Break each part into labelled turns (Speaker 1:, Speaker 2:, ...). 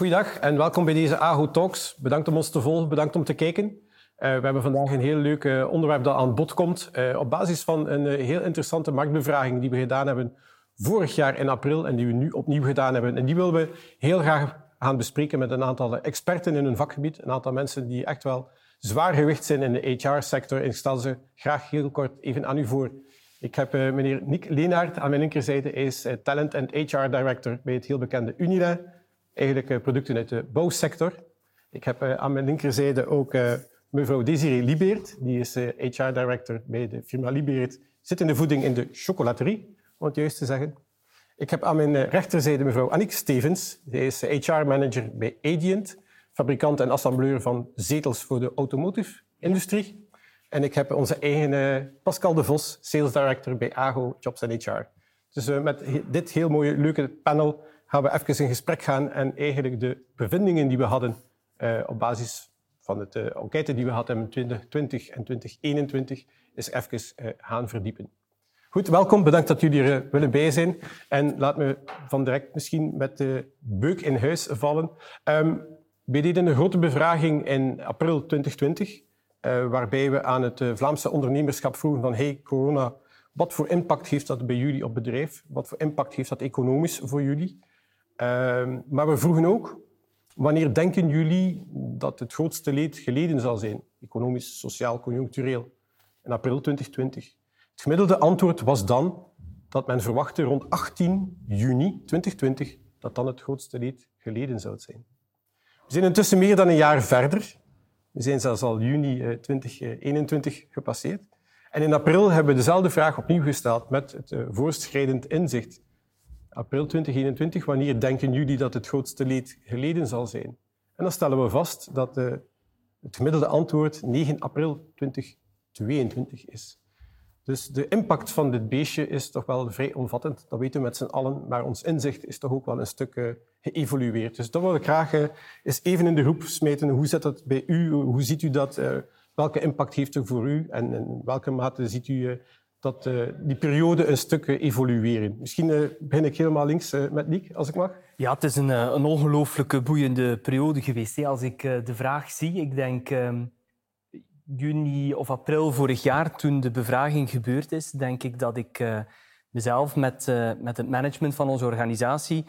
Speaker 1: Goeiedag en welkom bij deze AHO Talks. Bedankt om ons te volgen, bedankt om te kijken. Uh, we hebben vandaag een heel leuk uh, onderwerp dat aan bod komt. Uh, op basis van een heel interessante marktbevraging die we gedaan hebben vorig jaar in april en die we nu opnieuw gedaan hebben. En die willen we heel graag gaan bespreken met een aantal experten in hun vakgebied. Een aantal mensen die echt wel zwaar gewicht zijn in de HR-sector. Ik stel ze graag heel kort even aan u voor. Ik heb meneer Nick Leenaert aan mijn linkerzijde. Hij is Talent and HR Director bij het heel bekende Unile eigenlijk eh, producten uit de bouwsector. Ik heb eh, aan mijn linkerzijde ook eh, mevrouw Desiree Libeert. Die is HR-director bij de firma Libeert. Zit in de voeding in de chocolaterie, om het juist te zeggen. Ik heb aan mijn rechterzijde mevrouw Annick Stevens. Zij is HR-manager bij Adient, fabrikant en assembleur van zetels voor de automotive-industrie. En ik heb onze eigen Pascal de Vos, sales director bij AGO Jobs HR. Dus met dit heel mooie, leuke panel gaan we even in gesprek gaan en eigenlijk de bevindingen die we hadden uh, op basis van de uh, enquête die we hadden in 2020 en 2021 is even uh, gaan verdiepen. Goed, welkom. Bedankt dat jullie er willen bij zijn. En laat me van direct misschien met de beuk in huis vallen. Um, we deden een grote bevraging in april 2020, waarbij we aan het Vlaamse ondernemerschap vroegen van hey, corona, wat voor impact heeft dat bij jullie op bedrijf? Wat voor impact heeft dat economisch voor jullie? Ehm, maar we vroegen ook, wanneer denken jullie dat het grootste leed geleden zal zijn? Economisch, sociaal, conjunctureel. In april 2020. Het gemiddelde antwoord was dan dat men verwachtte rond 18 juni 2020 dat dan het grootste leed geleden zou zijn. We zijn intussen meer dan een jaar verder. We zijn zelfs al juni 2021 eh, gepasseerd. En in april hebben we dezelfde vraag opnieuw gesteld met het eh, voorschrijdend inzicht april 2021, wanneer denken jullie dat het grootste leed geleden zal zijn? En dan stellen we vast dat de, het gemiddelde antwoord 9 april 2022 is. Dus de impact van dit beestje is toch wel vrij omvattend. Dat weten we met z'n allen, maar ons inzicht is toch ook wel een stuk uh, geëvolueerd. Dus dat wil ik graag uh, eens even in de groep smeten. Hoe zit dat bij u? Hoe ziet u dat? Welke impact heeft het voor u? En in welke mate ziet u dat uh, die periode een stuk uh, evolueren. Misschien uh, begin ik helemaal links met Nick, als ik mag.
Speaker 2: Ja, het is een, een ongelooflijke boeiende periode geweest. Als ik de vraag zie, ik denk ehm, juni of april vorig jaar, toen de bevraging gebeurd is, denk ik dat ik mezelf met, met het management van onze organisatie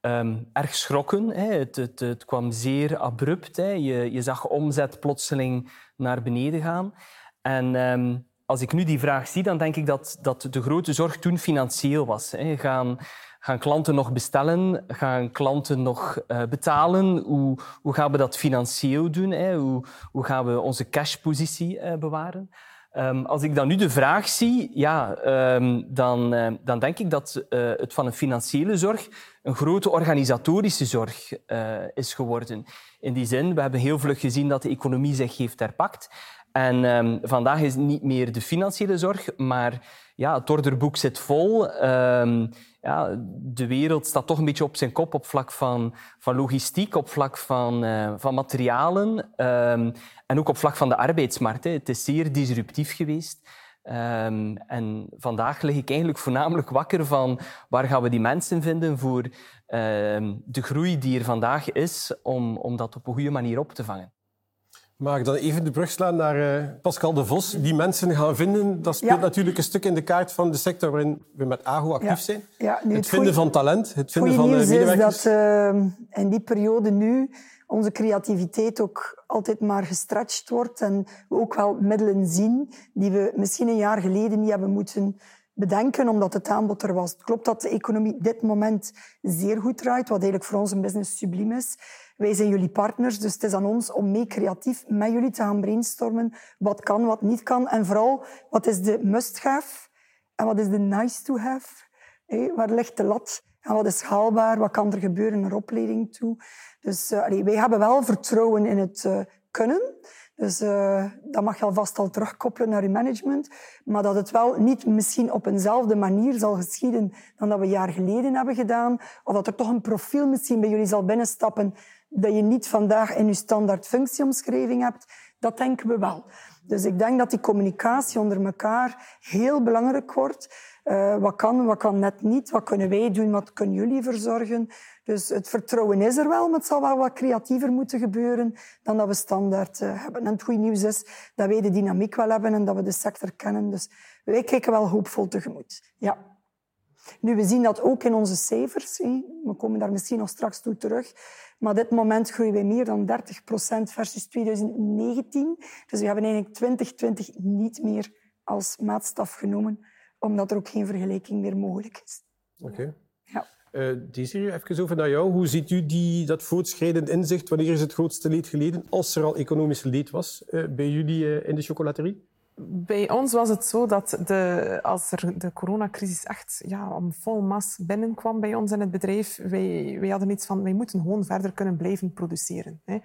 Speaker 2: um, erg schrokken. Hè. Het, het, het, kwam zeer abrupt. Hè. Je, je zag omzet plotseling naar beneden gaan. En... Um, als ik nu die vraag zie, dan denk ik dat, dat de grote zorg toen financieel was. Hè. Gaan, gaan klanten nog bestellen? Gaan klanten nog uh, betalen? Hoe, hoe gaan we dat financieel doen? Hè? Hoe, hoe gaan we onze cashpositie uh, bewaren? Um, als ik dan nu de vraag zie, ja, um, dan, uh, dan denk ik dat het van een financiële zorg een grote organisatorische zorg is geworden. In die zin, we hebben heel vlug gezien dat de economie zich heeft herpakt. En um, vandaag is het niet meer de financiële zorg, maar ja, het orderboek zit vol. Um, ja, de wereld staat toch een beetje op zijn kop op vlak van, van logistiek, op vlak van, uh, van materialen um, en ook op vlak van de arbeidsmarkt. Hè. Het is zeer disruptief geweest. En vandaag lig ik eigenlijk voornamelijk wakker van waar gaan we die mensen vinden voor de groei die er vandaag is, om, om dat op een goede manier op te vangen.
Speaker 1: Mag ik dan even de brug slaan naar uh, Pascal de Vos? Die mensen gaan vinden, dat speelt natuurlijk een stuk in de kaart van de sector waarin we met AGO actief zijn. Ja, het, het vinden van talent, het vinden van uh,
Speaker 3: medewerkers. is dat uh, in die periode nu onze creativiteit ook altijd maar gestretched wordt en we ook wel middelen zien die we misschien een jaar geleden niet hebben moeten bedenken, omdat het aanbod er was. Het klopt dat de economie dit moment zeer goed draait, wat eigenlijk voor ons een business subliem is. Wij zijn jullie partners, dus het is aan ons om mee creatief met jullie te gaan brainstormen. Wat kan, wat niet kan. En vooral, wat is de must-have en wat is de nice-to-have? Waar ligt de lat? En wat is haalbaar? Wat kan er gebeuren naar opleiding toe? Dus uh, wij hebben wel vertrouwen in het uh, kunnen. Dus uh, dat mag je alvast al terugkoppelen naar je management. Maar dat het wel niet misschien op eenzelfde manier zal geschieden dan dat we een jaar geleden hebben gedaan. Of dat er toch een profiel misschien bij jullie zal binnenstappen dat je niet vandaag in je standaard functieomschrijving hebt, dat denken we wel. Dus ik denk dat die communicatie onder elkaar heel belangrijk wordt. Uh, wat kan, wat kan net niet? Wat kunnen wij doen? Wat kunnen jullie verzorgen? Dus het vertrouwen is er wel, maar het zal wel wat creatiever moeten gebeuren dan dat we standaard uh, hebben. En het goede nieuws is dat wij de dynamiek wel hebben en dat we de sector kennen. Dus wij kijken wel hoopvol tegemoet. Ja. Nu, we zien dat ook in onze cijfers. We komen daar misschien nog straks toe terug. Maar op dit moment groeien we meer dan 30 procent versus 2019. Dus we hebben eigenlijk 2020 niet meer als maatstaf genomen, omdat er ook geen vergelijking meer mogelijk is.
Speaker 1: Oké. Ja. Uh, Desiree, even over naar jou. Hoe ziet u die, dat voortschrijdend inzicht? Wanneer is het grootste leed geleden, als er al economisch leed was, uh, bij jullie uh, in de chocolaterie?
Speaker 4: Bij ons was het zo dat de, als er de coronacrisis echt ja, om vol mas binnenkwam bij ons in het bedrijf, wij, wij hadden iets van, wij moeten gewoon verder kunnen blijven produceren. Hè.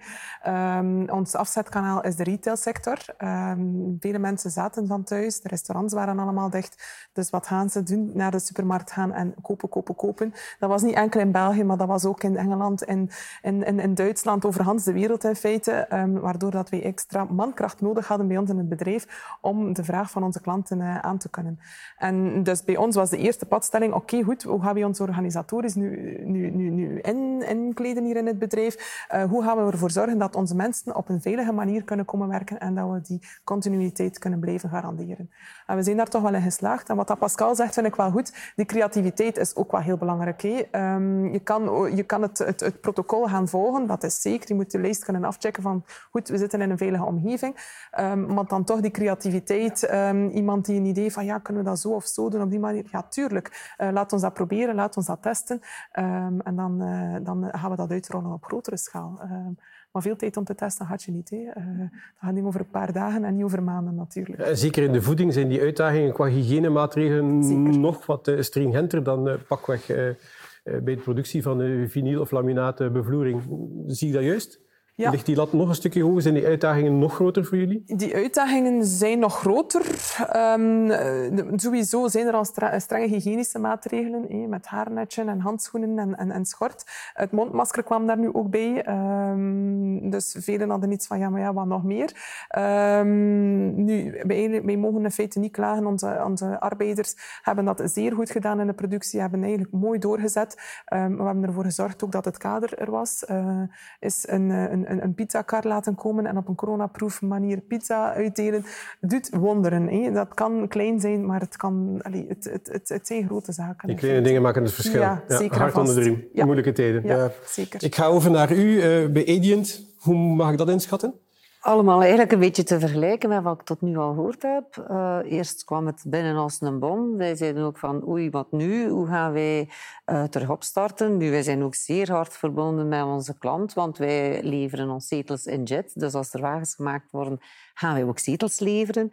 Speaker 4: Um, ons afzetkanaal is de retailsector. Um, vele mensen zaten van thuis, de restaurants waren allemaal dicht. Dus wat gaan ze doen? Naar de supermarkt gaan en kopen, kopen, kopen. Dat was niet enkel in België, maar dat was ook in Engeland, in, in, in, in Duitsland, overhand de wereld in feite. Um, waardoor dat wij extra mankracht nodig hadden bij ons in het bedrijf om de vraag van onze klanten uh, aan te kunnen. En dus bij ons was de eerste padstelling, oké, goed, hoe gaan we ons organisatorisch nu, nu, nu, nu in, inkleden hier in het bedrijf? Uh, hoe gaan we ervoor zorgen dat onze mensen op een veilige manier kunnen komen werken en dat we die continuïteit kunnen blijven garanderen? En we zijn daar toch wel in geslaagd. En wat dat Pascal zegt, vind ik wel goed. Die creativiteit is ook wel heel belangrijk. Um, je kan, je kan het, het, het, protocol gaan volgen, dat is zeker. Je moet de lijst kunnen afchecken van, goed, we zitten in een veilige omgeving. Um, maar dan toch die creativiteit creativiteit. Um, iemand die een idee van, ja, kunnen we dat zo of zo doen op die manier? Ja, tuurlijk. Uh, laat ons dat proberen, laat ons dat testen. Um, en dan, uh, dan gaan we dat uitrollen op grotere schaal. Um, maar veel tijd om te testen had je niet. Hè. Uh, dat gaat niet over een paar dagen en niet over maanden natuurlijk.
Speaker 1: Zeker in de voeding zijn die uitdagingen qua hygiënemaatregelen zeker. nog wat stringenter dan pakweg bij de productie van vinyl of laminaatbevloering. Zie je dat juist? Ja. Ligt die lat nog een stukje hoger? Zijn die uitdagingen nog groter voor jullie?
Speaker 4: Die uitdagingen zijn nog groter. Um, sowieso zijn er al strenge hygiënische maatregelen, eh, met haarnetje en handschoenen en, en, en, schort. Het mondmasker kwam daar nu ook bij. Um, dus velen hadden iets van, ja, maar ja, wat nog meer? Um, nu, wij, wij, mogen in feite niet klagen. Onze, onze arbeiders hebben dat zeer goed gedaan in de productie, hebben eigenlijk mooi doorgezet. we hebben ervoor gezorgd ook dat het kader er was. Uh, is een, een een, een pizzakar laten komen en op een coronaproof manier pizza uitdelen, doet wonderen. Hè. Dat kan klein zijn, maar het, kan, allee, het, het, het, het zijn grote zaken.
Speaker 1: Die kleine dingen maken het verschil. Ja, zeker hard onder de riem. Ja. Moeilijke tijden.
Speaker 4: Ja, zeker.
Speaker 1: Ik ga over naar u uh, bij Adient. Hoe mag ik dat inschatten?
Speaker 5: Allemaal eigenlijk een beetje te vergelijken met wat ik tot nu al gehoord heb. Uh, eerst kwam het binnen als een bom. Wij zeiden ook van, oei, wat nu? Hoe gaan wij uh, terug opstarten? Nu, wij zijn ook zeer hard verbonden met onze klant, want wij leveren ons zetels in jet. Dus als er wagens gemaakt worden, gaan wij ook zetels leveren.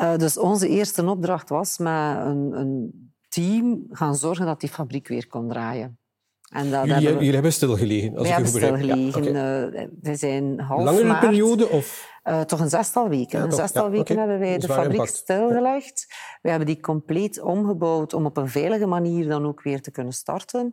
Speaker 5: Uh, dus onze eerste opdracht was met een, een team gaan zorgen dat die fabriek weer kon draaien.
Speaker 1: En dat jullie, hebben, jullie hebben stilgelegen?
Speaker 5: Als we hebben stilgelegen. Ja, okay. uh, we zijn half
Speaker 1: Langere
Speaker 5: maart,
Speaker 1: periode? Of?
Speaker 5: Uh, toch een zestal weken. Ja, een zestal ja, weken okay. hebben wij de fabriek impact. stilgelegd. We hebben die compleet omgebouwd om op een veilige manier dan ook weer te kunnen starten.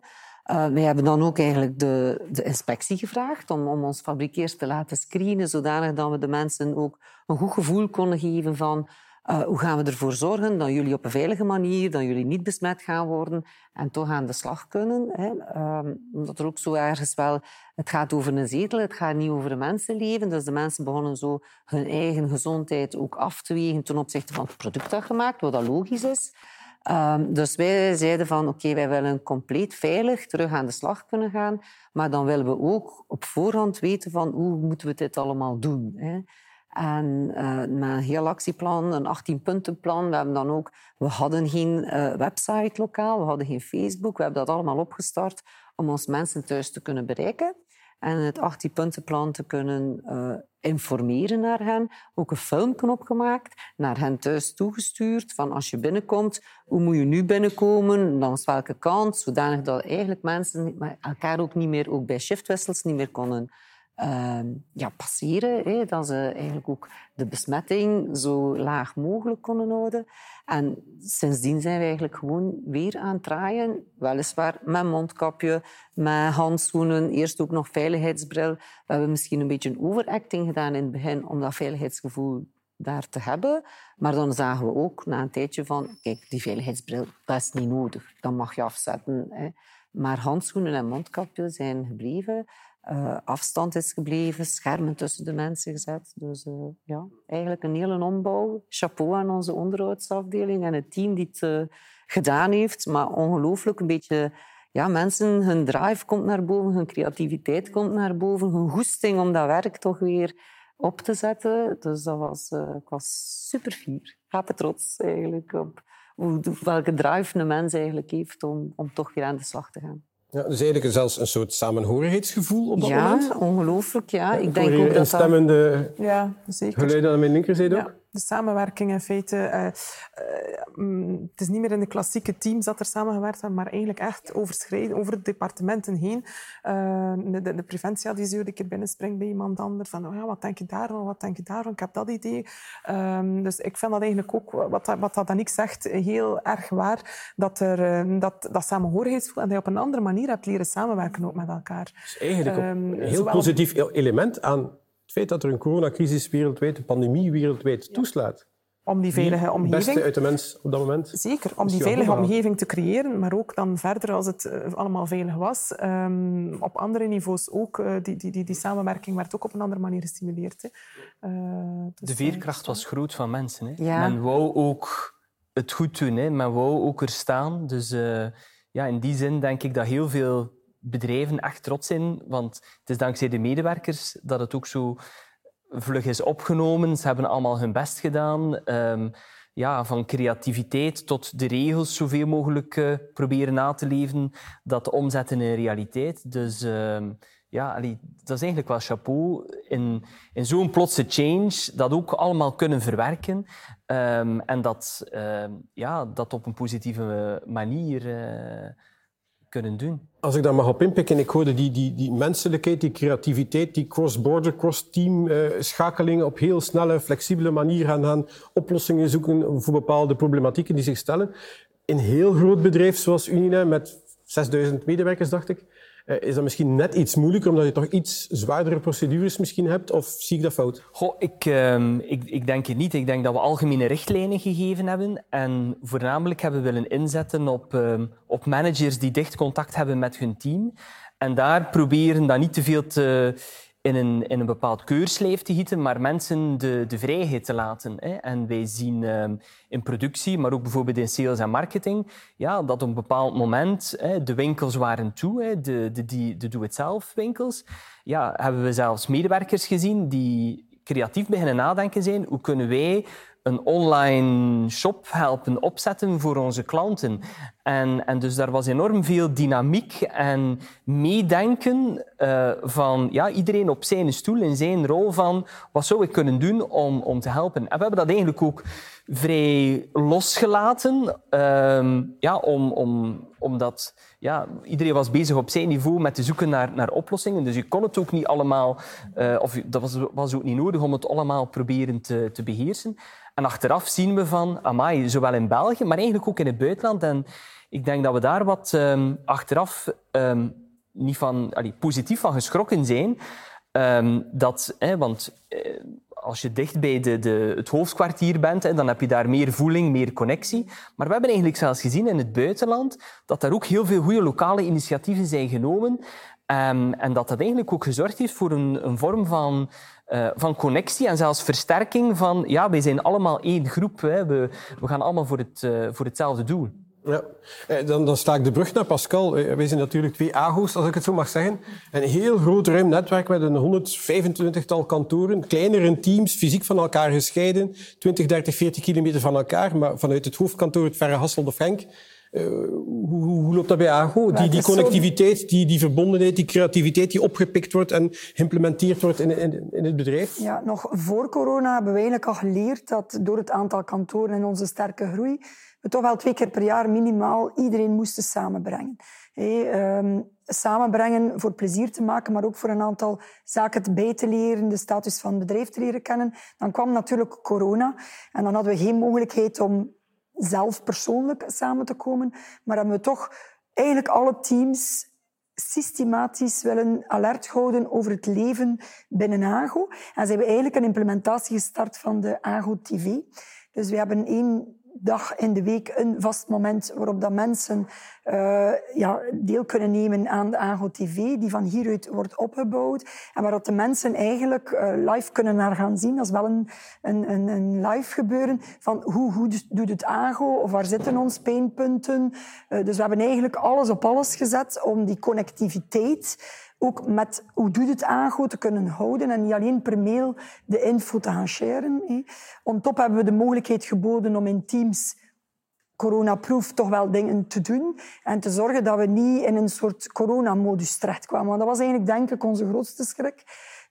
Speaker 5: Uh, wij hebben dan ook eigenlijk de, de inspectie gevraagd om, om ons fabriek eerst te laten screenen, zodanig dat we de mensen ook een goed gevoel konden geven van uh, hoe gaan we ervoor zorgen dat jullie op een veilige manier, dat jullie niet besmet gaan worden en toch aan de slag kunnen. Hè? Um, omdat er ook zo ergens wel, het gaat over een zetel, het gaat niet over een mensenleven. Dus de mensen begonnen zo hun eigen gezondheid ook af te wegen ten opzichte van het product dat gemaakt, wat dat logisch is. Um, dus wij zeiden van oké, wij willen compleet veilig terug aan de slag kunnen gaan, maar dan willen we ook op voorhand weten van hoe moeten we dit allemaal doen. Hè? En uh, met een heel actieplan, een 18-puntenplan. We hebben dan ook, we hadden geen uh, website lokaal, we hadden geen Facebook. We hebben dat allemaal opgestart om ons mensen thuis te kunnen bereiken. En het 18-puntenplan te kunnen uh, informeren naar hen. Ook een filmpje opgemaakt, naar hen thuis toegestuurd. Van als je binnenkomt, hoe moet je nu binnenkomen? Langs welke kant? Zodanig dat eigenlijk mensen elkaar ook niet meer, ook bij shiftwissels, niet meer konden uh, ja, passeren. Hè, dat ze eigenlijk ook de besmetting zo laag mogelijk konden houden. En sindsdien zijn we eigenlijk gewoon weer aan het draaien. Weliswaar met mondkapje, met handschoenen, eerst ook nog veiligheidsbril. We hebben misschien een beetje een overacting gedaan in het begin om dat veiligheidsgevoel daar te hebben. Maar dan zagen we ook na een tijdje van, kijk, die veiligheidsbril, dat is niet nodig. Dat mag je afzetten. Hè. Maar handschoenen en mondkapjes zijn gebleven. Uh, afstand is gebleven, schermen tussen de mensen gezet. Dus uh, ja, eigenlijk een hele ombouw. Chapeau aan onze onderhoudsafdeling en het team die het uh, gedaan heeft. Maar ongelooflijk, een beetje... Ja, mensen, hun drive komt naar boven, hun creativiteit komt naar boven, hun goesting om dat werk toch weer op te zetten. Dus dat was, ik was super fier. Gapen trots eigenlijk op welke drive een mens eigenlijk heeft om, om toch weer aan de slag te gaan.
Speaker 1: Ja, dus eigenlijk zelfs een soort samenhorigheidsgevoel op dat moment.
Speaker 5: Ja, ongelooflijk. Ja.
Speaker 1: Ik denk ook dat dat...
Speaker 4: Ja, zeker.
Speaker 1: Geluiden aan mijn linkerzijde ook?
Speaker 4: De samenwerking in feite. Uh, uh, het is niet meer in de klassieke teams dat er samengewerkt wordt, maar eigenlijk echt overschrijden, over de departementen heen. Uh, de, de, preventieadviseur die keer binnenspringt bij iemand anders. Van, oh ja, wat denk je daarvan? Wat denk je daarvan? Ik heb dat idee. Ehm, dus ik vind dat eigenlijk ook, wat, wat dat zegt, heel erg waar. Dat, er, dat, dat samenhorigheidsgevoel en dat je op een andere manier hebt leren samenwerken ook met elkaar. Dat
Speaker 1: is eigenlijk um, een heel positief element aan het feit dat er een coronacrisis wereldwijd, een pandemie wereldwijd toeslaat.
Speaker 4: Om die veilige omgeving...
Speaker 1: Het beste uit de mens op dat moment.
Speaker 4: Zeker, om die veilige omgeving te creëren, maar ook dan verder als het eh, allemaal veilig was. Um, op andere niveaus ook. Uh, die, die, die, die, samenwerking werd ook op een andere manier gestimuleerd. Hè.
Speaker 2: Uh, dus, de veerkracht was groot van mensen. Hè. Ja. Men wou ook het goed doen. Hè. Men wou ook er staan. Dus ja, in die zin denk ik dat heel veel bedrijven echt trots zijn. Want het is dankzij de medewerkers dat het ook zo vlug is opgenomen. Ze hebben allemaal hun best gedaan. Um, ja, van creativiteit tot de regels zoveel mogelijk uh, proberen na te leven. Dat omzetten in realiteit. Dus uh, ja, dat is eigenlijk wel chapeau. In, in zo'n plotse change dat ook allemaal kunnen verwerken. Um, en dat, ja, dat op een positieve manier eh, kunnen doen.
Speaker 1: Als ik daar mag op inpikken, ik hoorde die, die, die menselijkheid, die creativiteit, die cross-border, cross-team uh, schakelingen op heel snelle, flexibele manier gaan, gaan oplossingen zoeken voor bepaalde problematieken die zich stellen. Een heel groot bedrijf zoals Unina met 6000 medewerkers, dacht ik, eh, is dat misschien net iets moeilijker, omdat je toch iets zwaardere procedures misschien hebt? Of zie ik dat fout?
Speaker 2: Goh, ik, uh, ik, ik denk het niet. Ik denk dat we algemene richtlijnen gegeven hebben en voornamelijk hebben willen inzetten op, uh, op managers die dicht contact hebben met hun team. En daar proberen dat niet te veel te in een, in een bepaald keurslijf te gieten, maar mensen de, de vrijheid te laten. Hè. En wij zien um, in productie, maar ook bijvoorbeeld in sales en marketing, ja, dat op een bepaald moment hè, de winkels waren toe, hè, de, de, de, de do-it-zelf winkels. Ja, hebben we zelfs medewerkers gezien die creatief beginnen nadenken zijn. Hoe kunnen wij een online shop helpen opzetten voor onze klanten. En, en dus daar was enorm veel dynamiek en meedenken uh, van ja, iedereen op zijn stoel in zijn rol van wat zou ik kunnen doen om, om te helpen. En we hebben dat eigenlijk ook vrij losgelaten, uh, ja, om, om, omdat ja, iedereen was bezig op zijn niveau met te zoeken naar, naar oplossingen. Dus je kon het ook niet allemaal, uh, of dat was, was ook niet nodig om het allemaal proberen te, te beheersen. En achteraf zien we van, amai, zowel in België, maar eigenlijk ook in het buitenland. En ik denk dat we daar wat um, achteraf um, niet van, positief van geschrokken zijn. Um, dat, want uh, als je dicht bij de, de, het hoofdkwartier bent, hè, dan heb je daar meer voeling, meer connectie. Maar we hebben eigenlijk zelfs gezien in het buitenland dat er ook heel veel goede lokale initiatieven zijn genomen. En dat dat eigenlijk ook gezorgd heeft voor een, een vorm van uh, van connectie en zelfs versterking van ja, wij zijn allemaal één groep. Hè. We, we gaan allemaal voor, het, uh, voor hetzelfde doel.
Speaker 1: Ja, eh, dan, dan sta ik de brug naar Pascal. Wij zijn natuurlijk twee AGO's, als ik het zo mag zeggen. Een heel groot ruim netwerk met een 125-tal kantoren, kleinere teams, fysiek van elkaar gescheiden, 20, 30, 40 kilometer van elkaar, maar vanuit het hoofdkantoor, het verre Hasselt of Henk, uh, hoe, hoe, loopt dat bij AGO? Die, die connectiviteit, die, die verbondenheid, die creativiteit die opgepikt wordt en geïmplementeerd wordt in, in, in het bedrijf?
Speaker 3: Ja, nog voor corona hebben we eigenlijk al geleerd dat door het aantal kantoren en onze sterke groei we toch wel twee keer per jaar minimaal iedereen moesten samenbrengen. Um, samenbrengen voor plezier te maken, maar ook voor een aantal zaken bij te leren, de status van het bedrijf te leren kennen. Dan kwam natuurlijk corona en dan hadden we geen mogelijkheid om zelf persoonlijk samen te komen. Maar hebben we toch eigenlijk alle teams systematisch willen alert houden over het leven binnen AGO. En ze hebben eigenlijk een implementatie gestart van de AGO TV. Dus we hebben één dag in de week een vast moment waarop dat mensen uh, ja, deel kunnen nemen aan de AGO TV, die van hieruit wordt opgebouwd. En waar de mensen eigenlijk uh, live kunnen naar gaan zien. Dat is wel een, een, een, een live gebeuren van hoe goed doet het AGO of waar zitten ons pijnpunten. Uh, dus we hebben eigenlijk alles op alles gezet om die connectiviteit ook met hoe doet het aango te kunnen houden en niet alleen per mail de info te gaan sharen. Hé. On top hebben we de mogelijkheid geboden om in Teams coronaproof toch wel dingen te doen en te zorgen dat we niet in een soort coronamodus terechtkwamen. Want dat was eigenlijk denk ik onze grootste schrik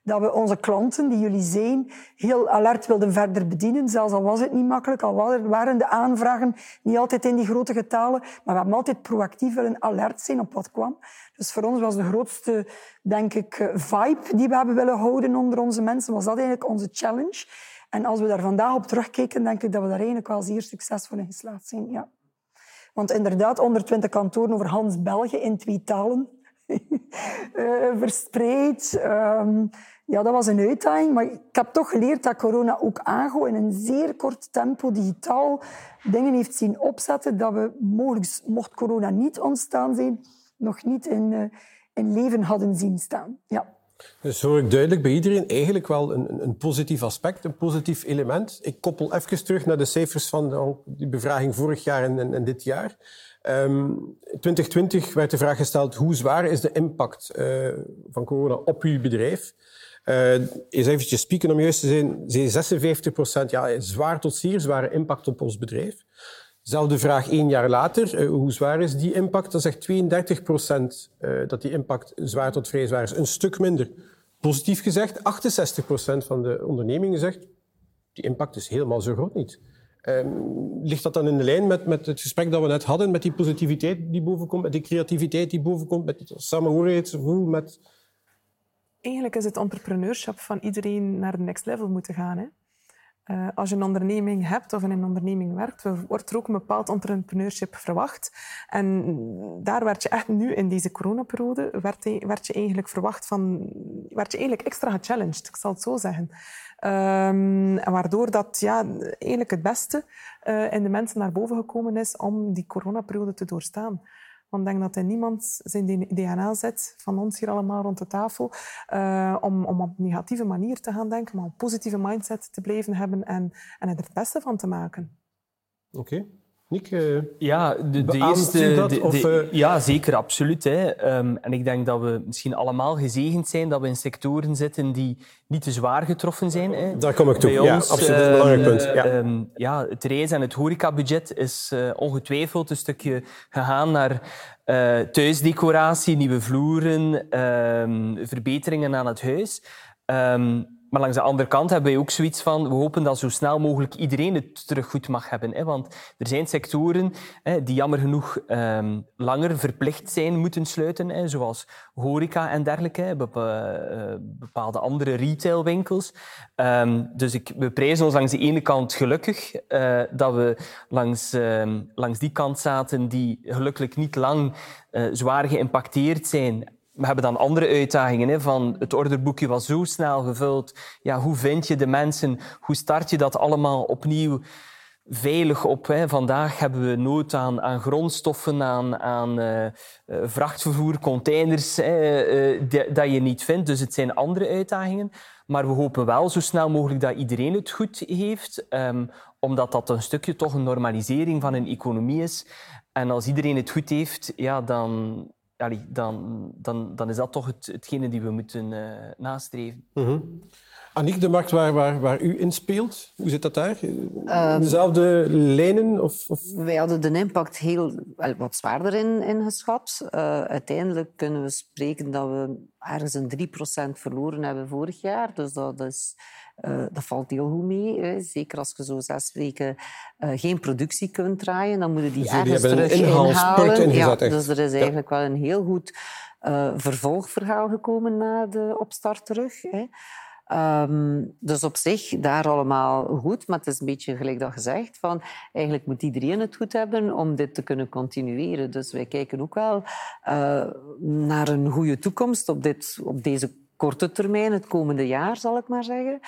Speaker 3: dat we onze klanten, die jullie zijn, heel alert wilden verder bedienen. Zelfs al was het niet makkelijk, al waren de aanvragen niet altijd in die grote getalen. Maar we hebben altijd proactief willen alert zijn op wat kwam. Dus voor ons was de grootste, denk ik, eh, vibe die we hebben willen houden onder onze mensen, was dat eigenlijk onze challenge. En als we daar vandaag op terugkijken, denk ik dat we daar eigenlijk wel zeer succesvol in geslaagd zijn. Ja. Want inderdaad, 120 kantoren over Hans België in twee talen. uh, verspreid. Um, ja, dat was een uitdaging. Maar ik heb toch geleerd dat corona ook aango in een zeer kort tempo digitaal dingen heeft zien opzetten dat we mogelijk, mocht corona niet ontstaan zijn, nog niet in, uh, in leven hadden zien staan. Ja.
Speaker 1: Dus hoor ik duidelijk bij iedereen eigenlijk wel een, een positief aspect, een positief element. Ik koppel even terug naar de cijfers van de, die bevraging vorig jaar en, en, dit jaar. Um, ehm, 2020 werd de vraag gesteld, hoe zwaar is de impact uh, van corona op uw bedrijf? Uh, eens eventjes spieken om juist te zijn, 56 procent, ja, zwaar tot zeer zware impact op ons bedrijf. Zelfde vraag één jaar later, uh, hoe zwaar is die impact? Dan zegt 32 procent uh, dat die impact zwaar tot vrij zwaar is. Een stuk minder. Positief gezegd, 68 procent van de ondernemingen zegt, die impact is helemaal zo groot niet. Um, ligt dat dan in de lijn met, met het gesprek dat we net hadden, met die positiviteit die bovenkomt, met die creativiteit die bovenkomt, met het samenhorigheidsgevoel, met...
Speaker 4: Eigenlijk is het entrepreneurschap van iedereen naar de next level moeten gaan. Hè? Uh, als je een onderneming hebt of in een onderneming werkt, wordt er ook een bepaald entrepreneurship verwacht. En daar werd je echt nu in deze coronaperiode, werd, werd je eigenlijk verwacht van, werd je eigenlijk extra gechallenged, ik zal het zo zeggen. Um, waardoor dat ja, eigenlijk het beste uh, in de mensen naar boven gekomen is om die coronaperiode te doorstaan. Want ik denk dat er niemand zijn DNA zet, van ons hier allemaal rond de tafel, uh, om, om op een negatieve manier te gaan denken, maar een positieve mindset te blijven hebben en, en er het beste van te maken.
Speaker 1: Oké. Nick, uh,
Speaker 2: ja, de, de eerste, dat, de, of, uh... ja, zeker, absoluut. Hè. Um, en ik denk dat we misschien allemaal gezegend zijn dat we in sectoren zitten die niet te zwaar getroffen zijn. Hè.
Speaker 1: Daar kom ik toe. Bij ja, ons, absoluut. een belangrijk punt. Ja.
Speaker 2: Um, ja, het reis- en het horecabudget is uh, ongetwijfeld een stukje gegaan naar thuisdecoratie, nieuwe vloeren, um, verbeteringen aan het huis. Maar langs de andere kant hebben wij ook zoiets van, we hopen dat zo snel mogelijk iedereen het terug goed mag hebben. Hè? Want er zijn sectoren hè, die jammer genoeg um, langer verplicht zijn moeten sluiten, hè, zoals horeca en dergelijke, eh, bepaalde andere retailwinkels. Um, dus ik, we prijzen ons langs de ene kant gelukkig uh, dat we langs, um, langs die kant zaten die gelukkig niet lang uh, zwaar geïmpacteerd zijn we hebben dan andere uitdagingen. Hè, van het orderboekje was zo snel gevuld. Ja, hoe vind je de mensen? Hoe start je dat allemaal opnieuw veilig op? Hè? Vandaag hebben we nood aan, aan grondstoffen, aan, aan uh, vrachtvervoer, containers, hè, uh, dat je niet vindt. Dus het zijn andere uitdagingen. Maar we hopen wel zo snel mogelijk dat iedereen het goed heeft, um, omdat dat een stukje toch een normalisering van een economie is. En als iedereen het goed heeft, ja, dan, allee, dan, dan, dan is dat toch het, hetgene die we moeten uh, nastreven.
Speaker 1: Mm -hmm. Annick, de markt waar, waar, waar u in speelt, hoe zit dat daar? Um, Dezelfde lijnen? Of, of,
Speaker 5: Wij hadden de impact heel wat zwaarder in, ingeschat. Uh, uiteindelijk kunnen we spreken dat we ergens een 3% verloren hebben vorig jaar. Dus dat is uh, dat valt heel goed mee. Hè. Zeker als je zo zes weken uh, geen productie kunt draaien, dan moeten die dus ergens terug inhalen. Ja, dus er is eigenlijk ja. wel een heel goed uh, vervolgverhaal gekomen na de opstart terug. Hè. Ehm, dus op zich, daar allemaal goed. Maar het is een beetje gelijk dat gezegd, van eigenlijk moet iedereen het goed hebben om dit te kunnen continueren. Dus wij kijken ook wel naar een goede toekomst op, dit, op deze korte termijn, het komende jaar, zal ik maar zeggen.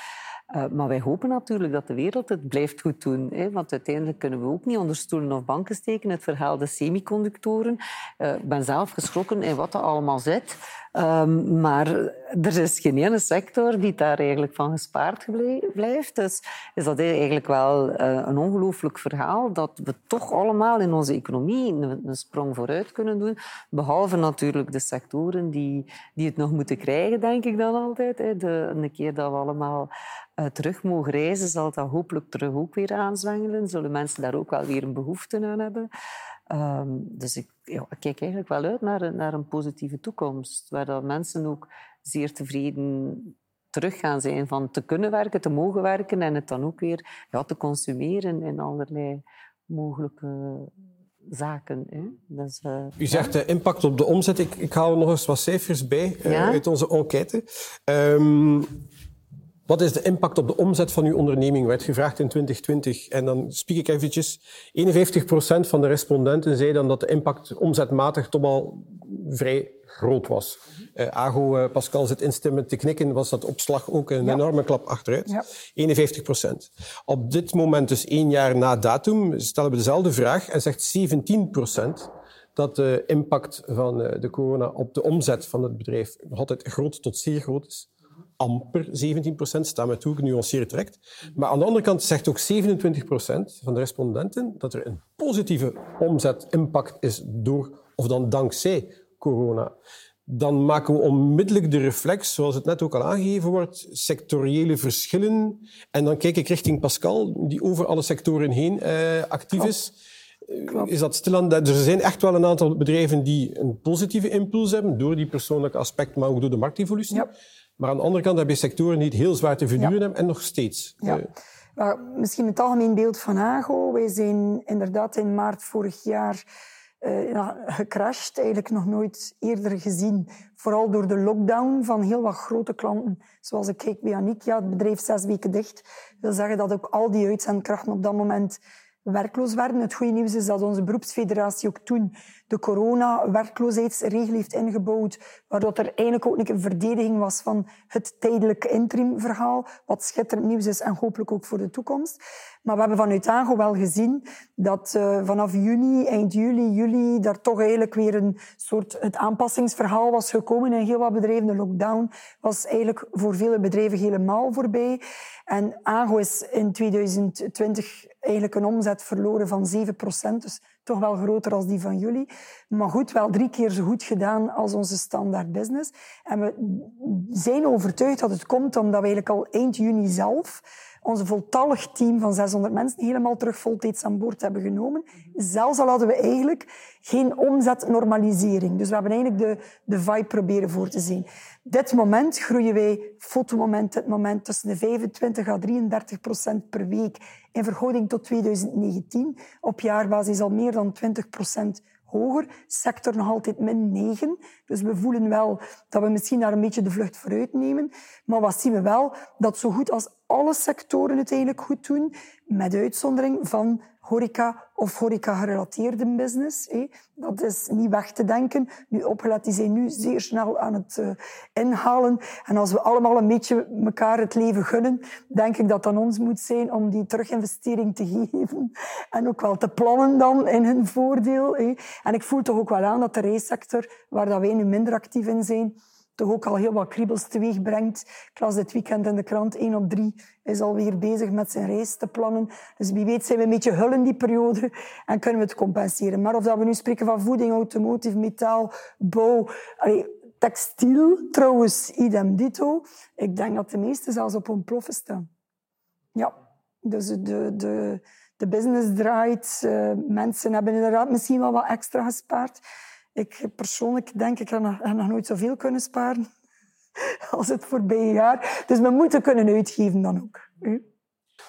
Speaker 5: Uh, maar wij hopen natuurlijk dat de wereld het blijft goed doen. Hè? Want uiteindelijk kunnen we ook niet onder stoelen of banken steken. Het verhaal de semiconductoren. Uh, ik ben zelf geschrokken in wat dat allemaal zit. Um, maar er is geen ene sector die daar eigenlijk van gespaard blijft. Dus is dat eigenlijk wel uh, een ongelooflijk verhaal dat we toch allemaal in onze economie een, sprong vooruit kunnen doen. Behalve natuurlijk de sectoren die, die het nog moeten krijgen, denk ik dan altijd. Hè. De, een keer dat we allemaal terug mogen reizen, zal dat hopelijk terug ook weer aanzwengelen. Zullen mensen daar ook wel weer een behoefte aan hebben. Um, dus ik, ja, ik, kijk eigenlijk wel uit naar, naar een positieve toekomst, waar dat mensen ook zeer tevreden terug gaan zijn van te kunnen werken, te mogen werken en het dan ook weer ja, te consumeren in allerlei mogelijke zaken. Hè. Dus, uh,
Speaker 1: U zegt de impact op de omzet. Ik, ik haal nog eens wat cijfers bij uh, ja? uit onze enquête. Um, wat is de impact op de omzet van uw onderneming? Werd gevraagd in 2020. En dan spiek ik eventjes. 51% van de respondenten zei dan dat de impact omzetmatig toch al vrij groot was. Uh, Ago, uh, Pascal zit instemmend te knikken, was dat opslag ook een ja. enorme klap achteruit. Ja. 51 procent. Op dit moment, dus één jaar na datum, stellen we dezelfde vraag en zegt 17 procent dat de impact van uh, de corona op de omzet van het bedrijf nog altijd groot tot zeer groot is amper 17 procent, staan we toe, genuanceerd direct. Maar aan de andere kant zegt ook 27 procent van de respondenten dat er een positieve omzetimpact is door, of dan dankzij corona. Dan maken we onmiddellijk de reflex, zoals het net ook al aangegeven wordt, sectoriële verschillen. En dan kijk ik richting Pascal, die over alle sectoren heen eh, actief is. Klopt. Is dat stilaan, er zijn echt wel een aantal bedrijven die een positieve impuls hebben door die persoonlijke aspect, maar ook door de marktevolutie. Ja. Maar aan de andere kant heb je sectoren die het heel zwaar te verduren hebben en nog steeds.
Speaker 3: Ja. Uh, misschien het algemeen beeld van AGO. Wij zijn inderdaad in maart vorig jaar uh, gecrashed. Eigenlijk nog nooit eerder gezien. Vooral door de lockdown van heel wat grote klanten. Zoals ik kijk bij Aniek, ja, het bedrijf zes weken dicht. Dat wil zeggen dat ook al die uitzendkrachten op dat moment werkloos werden. Het goede nieuws is dat onze beroepsfederatie ook toen de corona-werkloosheidsregel heeft ingebouwd, waardoor er eigenlijk ook een verdediging was van het tijdelijke interimverhaal, wat schitterend nieuws is en hopelijk ook voor de toekomst. Maar we hebben vanuit AGO wel gezien dat uh, vanaf juni, eind juli, juli, daar toch eigenlijk weer een soort het aanpassingsverhaal was gekomen in heel wat bedrijven. De lockdown was eigenlijk voor vele bedrijven helemaal voorbij. En AGO is in 2020 eigenlijk een omzet verloren van 7 procent. Dus toch wel groter als die van jullie. Maar goed, wel drie keer zo goed gedaan als onze standaard business. En we zijn overtuigd dat het komt omdat we eigenlijk al eind juni zelf onze voltallig team van 600 mensen helemaal terug voltijds aan boord hebben genomen. Zelfs al hadden we eigenlijk geen omzetnormalisering. Dus we hebben eigenlijk de, de vibe proberen voor te zien. Dit moment groeien wij, fotomoment, dit moment, tussen de 25 à 33 procent per week in verhouding tot 2019. Op jaarbasis al meer dan 20 procent hoger. Sector nog altijd min 9. Dus we voelen wel dat we misschien daar een beetje de vlucht vooruit nemen. Maar wat zien we wel? Dat zo goed als alle sectoren het eigenlijk goed doen, met uitzondering van horeca of horeca-gerelateerde business. Dat is niet weg te denken. Nu, opgelet, die zijn nu zeer snel aan het uh, inhalen. En als we allemaal een beetje elkaar het leven gunnen, denk ik dat het aan ons moet zijn om die teruginvestering te geven. En ook wel te plannen dan in hun voordeel. En ik voel toch ook wel aan dat de reissector, waar dat wij nu minder actief in zijn, toch ook al heel wat kriebels teweeg brengt. Ik las dit weekend in de krant, 1 op 3 is alweer bezig met zijn reis te plannen. Dus wie weet zijn we een beetje hul in die periode en kunnen we het compenseren. Maar of dat we nu spreken van voeding, automotive, metaal, bouw, textiel trouwens, idem dito. Ik denk dat de meeste zelfs op hun ploffen staan. Ja, dus de, de, de business draait. Uh, mensen hebben inderdaad misschien wel wat extra gespaard. Ik persoonlijk denk, ik heb nog, nooit zoveel kunnen sparen als het voorbije jaar. Dus we moeten kunnen uitgeven dan ook.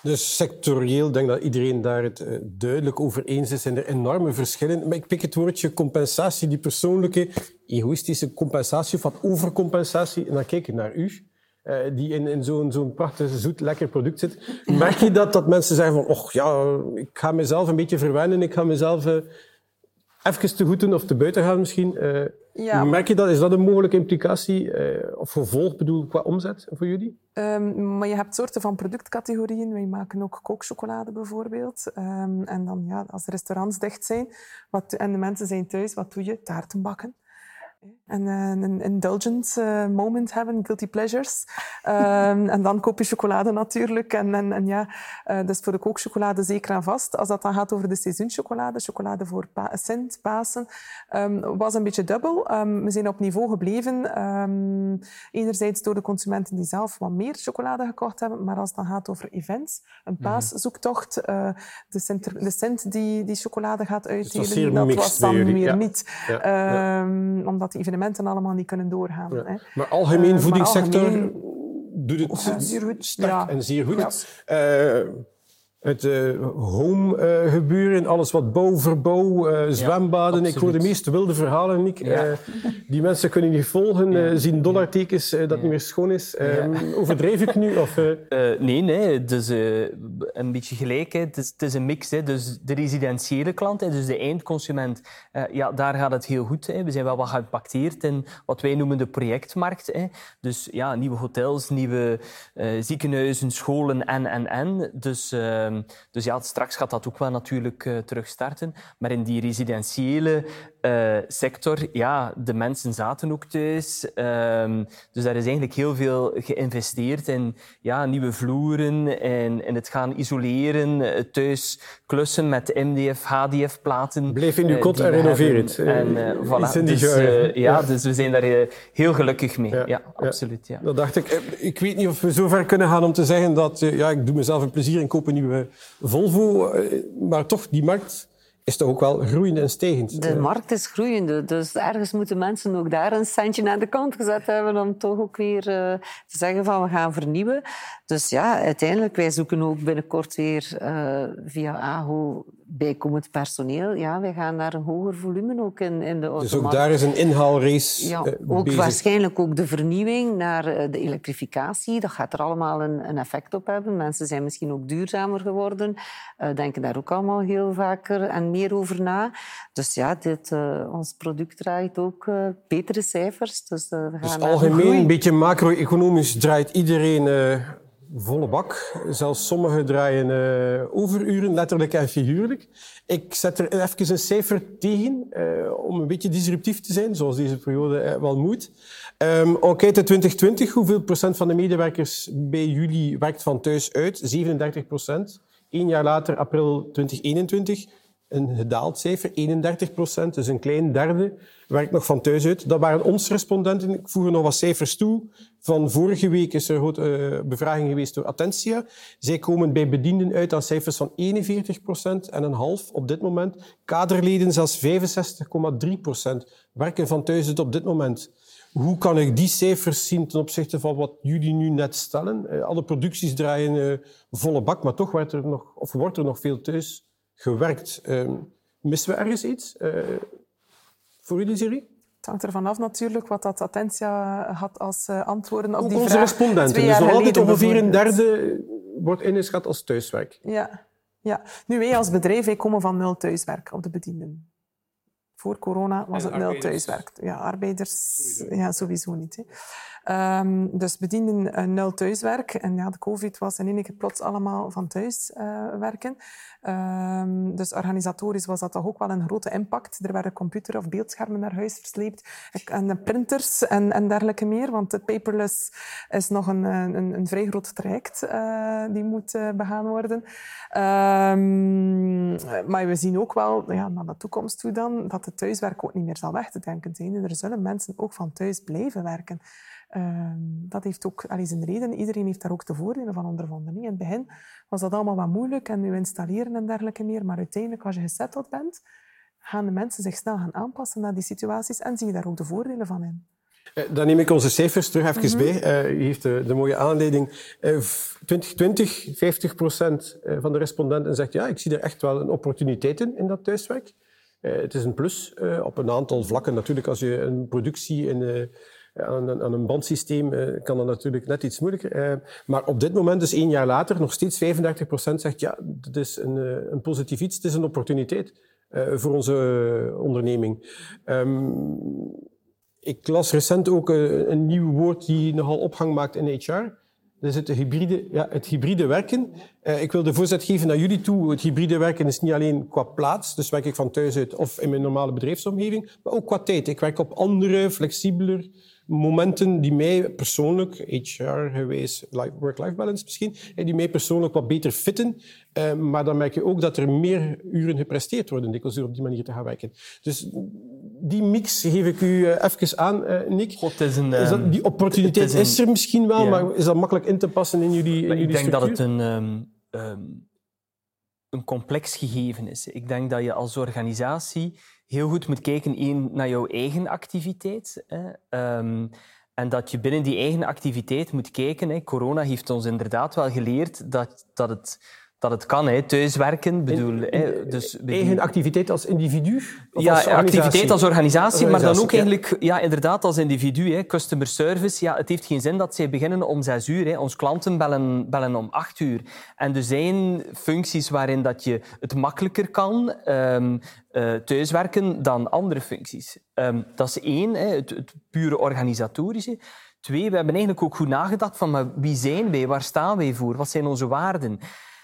Speaker 1: Dus sectorieel denk dat iedereen daar het eh, duidelijk over eens is. Zijn er enorme verschillen. Maar ik pik het woordje compensatie, die persoonlijke, egoïstische compensatie of overcompensatie. En dan kijk ik naar u. die in, in zo'n zo'n prachtig, zoet, lekker product zit. Merk je dat, dat mensen zeggen van, och ja, ik ga mezelf een beetje verwennen, ik ga mezelf uh, even te goed doen of te buiten gaan misschien. Ja. Merk je dat? Is dat een mogelijke implicatie of gevolg bedoel, qua omzet voor jullie?
Speaker 4: Um, maar je hebt soorten van productcategorieën. Wij maken ook kookchocolade bijvoorbeeld. Um, en dan, ja, als de restaurants dicht zijn wat, en de mensen zijn thuis, wat doe je? Taarten bakken en eh, een indulgent uh, moment hebben, guilty pleasures. Um, en dan koop je chocolade natuurlijk. En, en, en ja, uh, dus voor de kookchocolade zeker aan vast. Als dat dan gaat over de seizoenschocolade, chocolade voor pa Sint, Pasen, um, was een beetje dubbel. Um, we zijn op niveau gebleven. enerzijds door de consumenten die zelf wat meer chocolade gekocht hebben, maar als het dan gaat over events, een mhm. paaszoektocht, de, Sint, de Sint die, die chocolade gaat uitdelen,
Speaker 1: dat,
Speaker 4: was dan weer niet. Ja. Ja. Omdat evenementen allemaal niet kunnen doorgaan. Hè.
Speaker 1: Maar algemeen uh, voedingssector algemeen... doet het zeer goed. sterk en zeer goed. Het uh, home uh, gebeuren, alles wat bouw, verbouw, uh, zwembaden. ik hoor de meest wilde verhalen, Nick. Ja. die mensen kunnen niet volgen, ja. zien dollartekens dat niet meer schoon is. overdrijf ik nu? Of,
Speaker 2: nee, nee. Dus een beetje gelijk. Hè. Het, is, het is een mix. Hè. Dus de residentiële klant, hè, dus de eindconsument, ja, daar gaat het heel goed. Hè. We zijn wel wat geïmpacteerd in wat wij noemen de projectmarkt. Hè. Dus ja, nieuwe hotels, nieuwe ziekenhuizen, scholen en, en, en. Dus... Ehm, dus ja, straks gaat dat ook wel natuurlijk uh, terug starten. Maar in die residentiële uh, sector, ja, de mensen zaten ook thuis. Um, dus daar is eigenlijk heel veel geïnvesteerd in ja, nieuwe vloeren en, en het gaan isoleren, eh, thuis klussen met MDF, HDF-platen.
Speaker 1: Bleef in uw kot en renoveer het.
Speaker 2: En uh, voilà. Dus, ja, ja, dus we zijn daar heel gelukkig mee. Ja, ja absoluut. Ja.
Speaker 1: Dat dacht ik. Ik weet niet of we zo ver kunnen gaan om te zeggen dat ja, ik doe mezelf een plezier en koop een nieuwe Volvo. Maar toch, die markt is toch ook wel groeiend en stijgend.
Speaker 5: De markt is groeiende, dus ergens moeten mensen ook daar een centje aan de kant gezet hebben om toch ook weer uh, te zeggen van we gaan vernieuwen. Dus ja, uiteindelijk, wij zoeken ook binnenkort weer uh, via AHO bijkomend personeel. Ja, wij gaan naar een hoger volume ook in, in de
Speaker 1: auto. Dus ook daar is een inhaalrace
Speaker 5: ja, uh, Ook
Speaker 1: bezig.
Speaker 5: waarschijnlijk ook de vernieuwing naar de elektrificatie. Dat gaat er allemaal een, een, effect op hebben. Mensen zijn misschien ook duurzamer geworden, denken daar ook allemaal heel vaker en meer over na. Dus ja, dit, uh, ons product draait ook betere cijfers. Dus, we gaan
Speaker 1: dus algemeen, een beetje macro-economisch, draait iedereen volle bak. Zelfs sommigen draaien overuren, letterlijk en figuurlijk. Ik zet er even een cijfer tegen, om een beetje disruptief te zijn, zoals deze periode wel moet. Um, Enquête 2020, hoeveel procent van de medewerkers bij jullie werkt van thuis uit? 37 procent. Eén jaar later, april 2021, een gedaald cijfer, 31 procent, dus een klein derde, werkt nog van thuis uit. Dat waren onze respondenten. Ik voeg er nog wat cijfers toe. Van vorige week is er een grote uh, bevraging geweest door Attentia. Zij komen bij bedienden uit aan cijfers van 41 procent en een half op dit moment. Kaderleden zelfs 65,3 procent werken van thuis uit op dit moment. Hoe kan ik die cijfers zien ten opzichte van wat jullie nu net stellen? Uh, alle producties draaien uh, volle bak, maar toch wordt er nog, of wordt er nog veel thuis gewerkt. Uh, missen we ergens iets uh, voor jullie, serie?
Speaker 4: Het hangt ervan af natuurlijk wat dat Attentia had als uh, antwoorden op
Speaker 1: Ook
Speaker 4: die
Speaker 1: onze
Speaker 4: vraag.
Speaker 1: respondenten. Dus nog altijd ongeveer een derde wordt ingeschat als thuiswerk.
Speaker 4: Ja. ja. Nu, wij als bedrijf wij komen van nul thuiswerk op de bedienden. Voor corona was het nul thuiswerk. Ja, arbeiders sowieso. Ja, sowieso niet. Hè. Um, dus bedienden uh, nul thuiswerk. En ja, de covid was in één keer plots allemaal van thuis uh, werken. Um, dus organisatorisch was dat toch ook wel een grote impact. Er werden computer- of beeldschermen naar huis versleept. En printers en, en dergelijke meer. Want het paperless is nog een, een, een vrij groot traject uh, die moet begaan worden. Um, maar we zien ook wel, ja, naar de toekomst toe dan, dat het thuiswerk ook niet meer zal weg te denken zijn. er zullen mensen ook van thuis blijven werken. Uh, dat heeft ook allee, zijn reden. Iedereen heeft daar ook de voordelen van ondervonden. In het begin was dat allemaal wat moeilijk en nu installeren en dergelijke meer. Maar uiteindelijk, als je gesetteld bent, gaan de mensen zich snel gaan aanpassen naar die situaties en zie je daar ook de voordelen van in.
Speaker 1: Eh, dan neem ik onze cijfers terug even mm -hmm. bij. Uh, u heeft de, de, mooie aanleiding. Uh, 2020, 50 procent eh, van de respondenten zegt ja, ik zie er echt wel een opportuniteit in, in dat thuiswerk. het is een plus op een aantal vlakken. Natuurlijk, als je een productie in Aan een, aan een bandsysteem kan dat natuurlijk net iets moeilijker. maar op dit moment, dus één jaar later, nog steeds 35% zegt ja, het is een, een positief iets, het is een opportuniteit voor onze onderneming. Ehm, ik las recent ook een nieuw woord die nogal opgang maakt in HR. Dat is het hybride, ja, het hybride werken. Ik wil de voorzet geven naar jullie toe. Het hybride werken is niet alleen qua plaats, dus werk ik van thuis uit of in mijn normale bedrijfsomgeving, maar ook qua tijd. Ik werk op andere, flexibeler momenten die mij persoonlijk, HR-geweest, work-life balance misschien, die mij persoonlijk wat beter fitten. Uh, maar dan merk je ook dat er meer uren gepresteerd worden, dikwijls door op die manier te gaan werken. Dus die mix geef ik u uh, even aan, uh, Nick.
Speaker 2: God, is een,
Speaker 1: is dat, die opportuniteit is, een, is, er misschien wel, maar is dat makkelijk in te passen in jullie, in jullie
Speaker 2: Ik denk
Speaker 1: structuur?
Speaker 2: dat het een... Um, um, een complex gegeven is. Ik denk dat je als organisatie heel goed moet kijken één, naar jouw eigen activiteit. Hè. Um, en dat je binnen die eigen activiteit moet kijken. Hè. Corona heeft ons inderdaad wel geleerd dat, dat het dat het kan, hè. thuiswerken. Bedoel, hè. Dus,
Speaker 1: eigen activiteit als individu?
Speaker 2: ja, als activiteit als organisatie, maar dan ook eigenlijk ja. inderdaad als individu. Hè. Customer service, ja, het heeft geen zin dat zij beginnen om zes uur. Hè. Ons klanten bellen, bellen om acht uur. En er zijn functies waarin dat je het makkelijker kan um, uh, thuiswerken dan andere functies. Um, dat is één, hè, het, het pure organisatorische. Twee, we hebben eigenlijk ook goed nagedacht van maar wie zijn wij, waar staan wij voor, wat zijn onze waarden.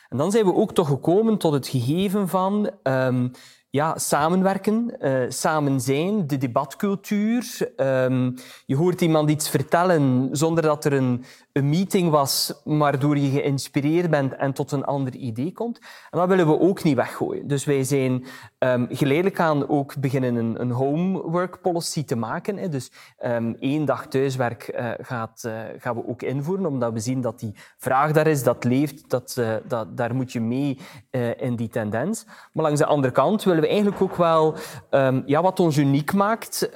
Speaker 2: En dan zijn we ook toch gekomen tot het gegeven van um, ja, samenwerken, uh, samen zijn, de debatcultuur. Um, je hoort iemand iets vertellen zonder dat er een, een meeting was, waardoor je geïnspireerd bent en tot een ander idee komt. En dat willen we ook niet weggooien. Dus wij zijn um, geleidelijk aan ook beginnen een, een homework policy te maken. Hè. Dus um, één dag thuiswerk uh, gaat, uh, gaan we ook invoeren, omdat we zien dat die vraag daar is, dat leeft, dat, uh, dat, daar moet je mee in die tendens. Maar langs de andere kant willen we eigenlijk ook wel um, ja, wat ons uniek maakt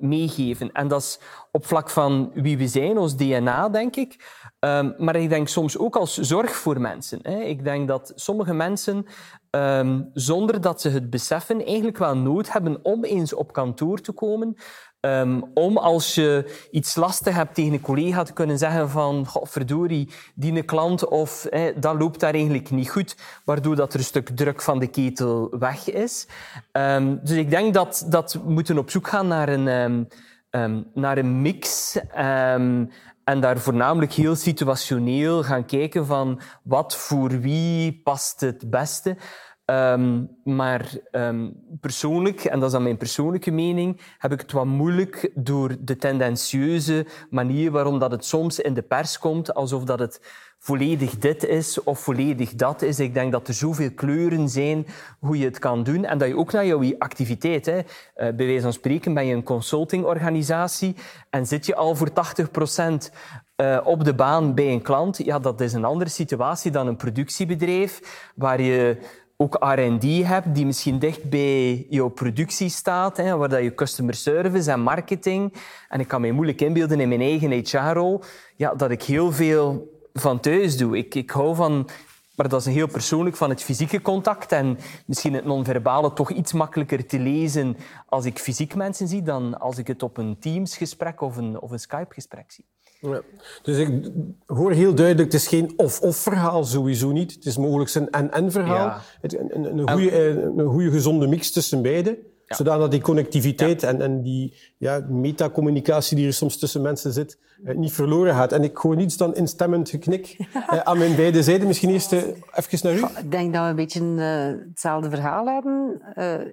Speaker 2: meegeven. En dat is op vlak van wie we zijn, ons DNA, denk ik. Um, maar ik denk soms ook als zorg voor mensen. Hè. Ik denk dat sommige mensen, um, zonder dat ze het beseffen, eigenlijk wel nood hebben om eens op kantoor te komen. Um, om als je iets lastig hebt tegen een collega te kunnen zeggen van verdorie, die een klant of eh, dat loopt daar eigenlijk niet goed, waardoor dat er een stuk druk van de ketel weg is. dus ik denk dat, dat we moeten op zoek gaan naar een naar een mix um, en daar voornamelijk heel situationeel gaan kijken van wat voor wie past het beste. Um, maar um, persoonlijk, en dat is dan mijn persoonlijke mening, heb ik het wat moeilijk door de tendentieuze manier waarom dat het soms in de pers komt, alsof dat het volledig dit is of volledig dat is. Ik denk dat er zoveel kleuren zijn hoe je het kan doen en dat je ook naar jouw activiteit, hè, bij wijze van spreken, ben je een consultingorganisatie en zit je al voor 80 procent uh, op de baan bij een klant, ja, dat is een andere situatie dan een productiebedrijf waar je ook R&D hebt die misschien dicht bij jouw productie staat, hè, waar dat je customer service en marketing, en ik kan me moeilijk inbeelden in mijn eigen HR-rol, ja, dat ik heel veel van thuis doe. Ik, ik hou van, maar dat is heel persoonlijk, van het fysieke contact en misschien het non-verbale toch iets makkelijker te lezen als ik fysiek mensen zie dan als ik het op een Teams-gesprek of een, of een Skype-gesprek zie.
Speaker 1: Ja. Dus ik hoor heel duidelijk, het is geen of-of verhaal, sowieso niet. Het is mogelijk een en-en verhaal. Ja. Een, een, een, goede, een goede gezonde mix tussen beide. Ja. Zodat die connectiviteit ja. en, en die ja, metacommunicatie die er soms tussen mensen zit, eh, niet verloren gaat. En ik hoor niets dan instemmend geknik eh, aan mijn beide zijden. Misschien eerst eh, even naar u.
Speaker 5: Ik denk dat we een beetje uh, hetzelfde verhaal hebben.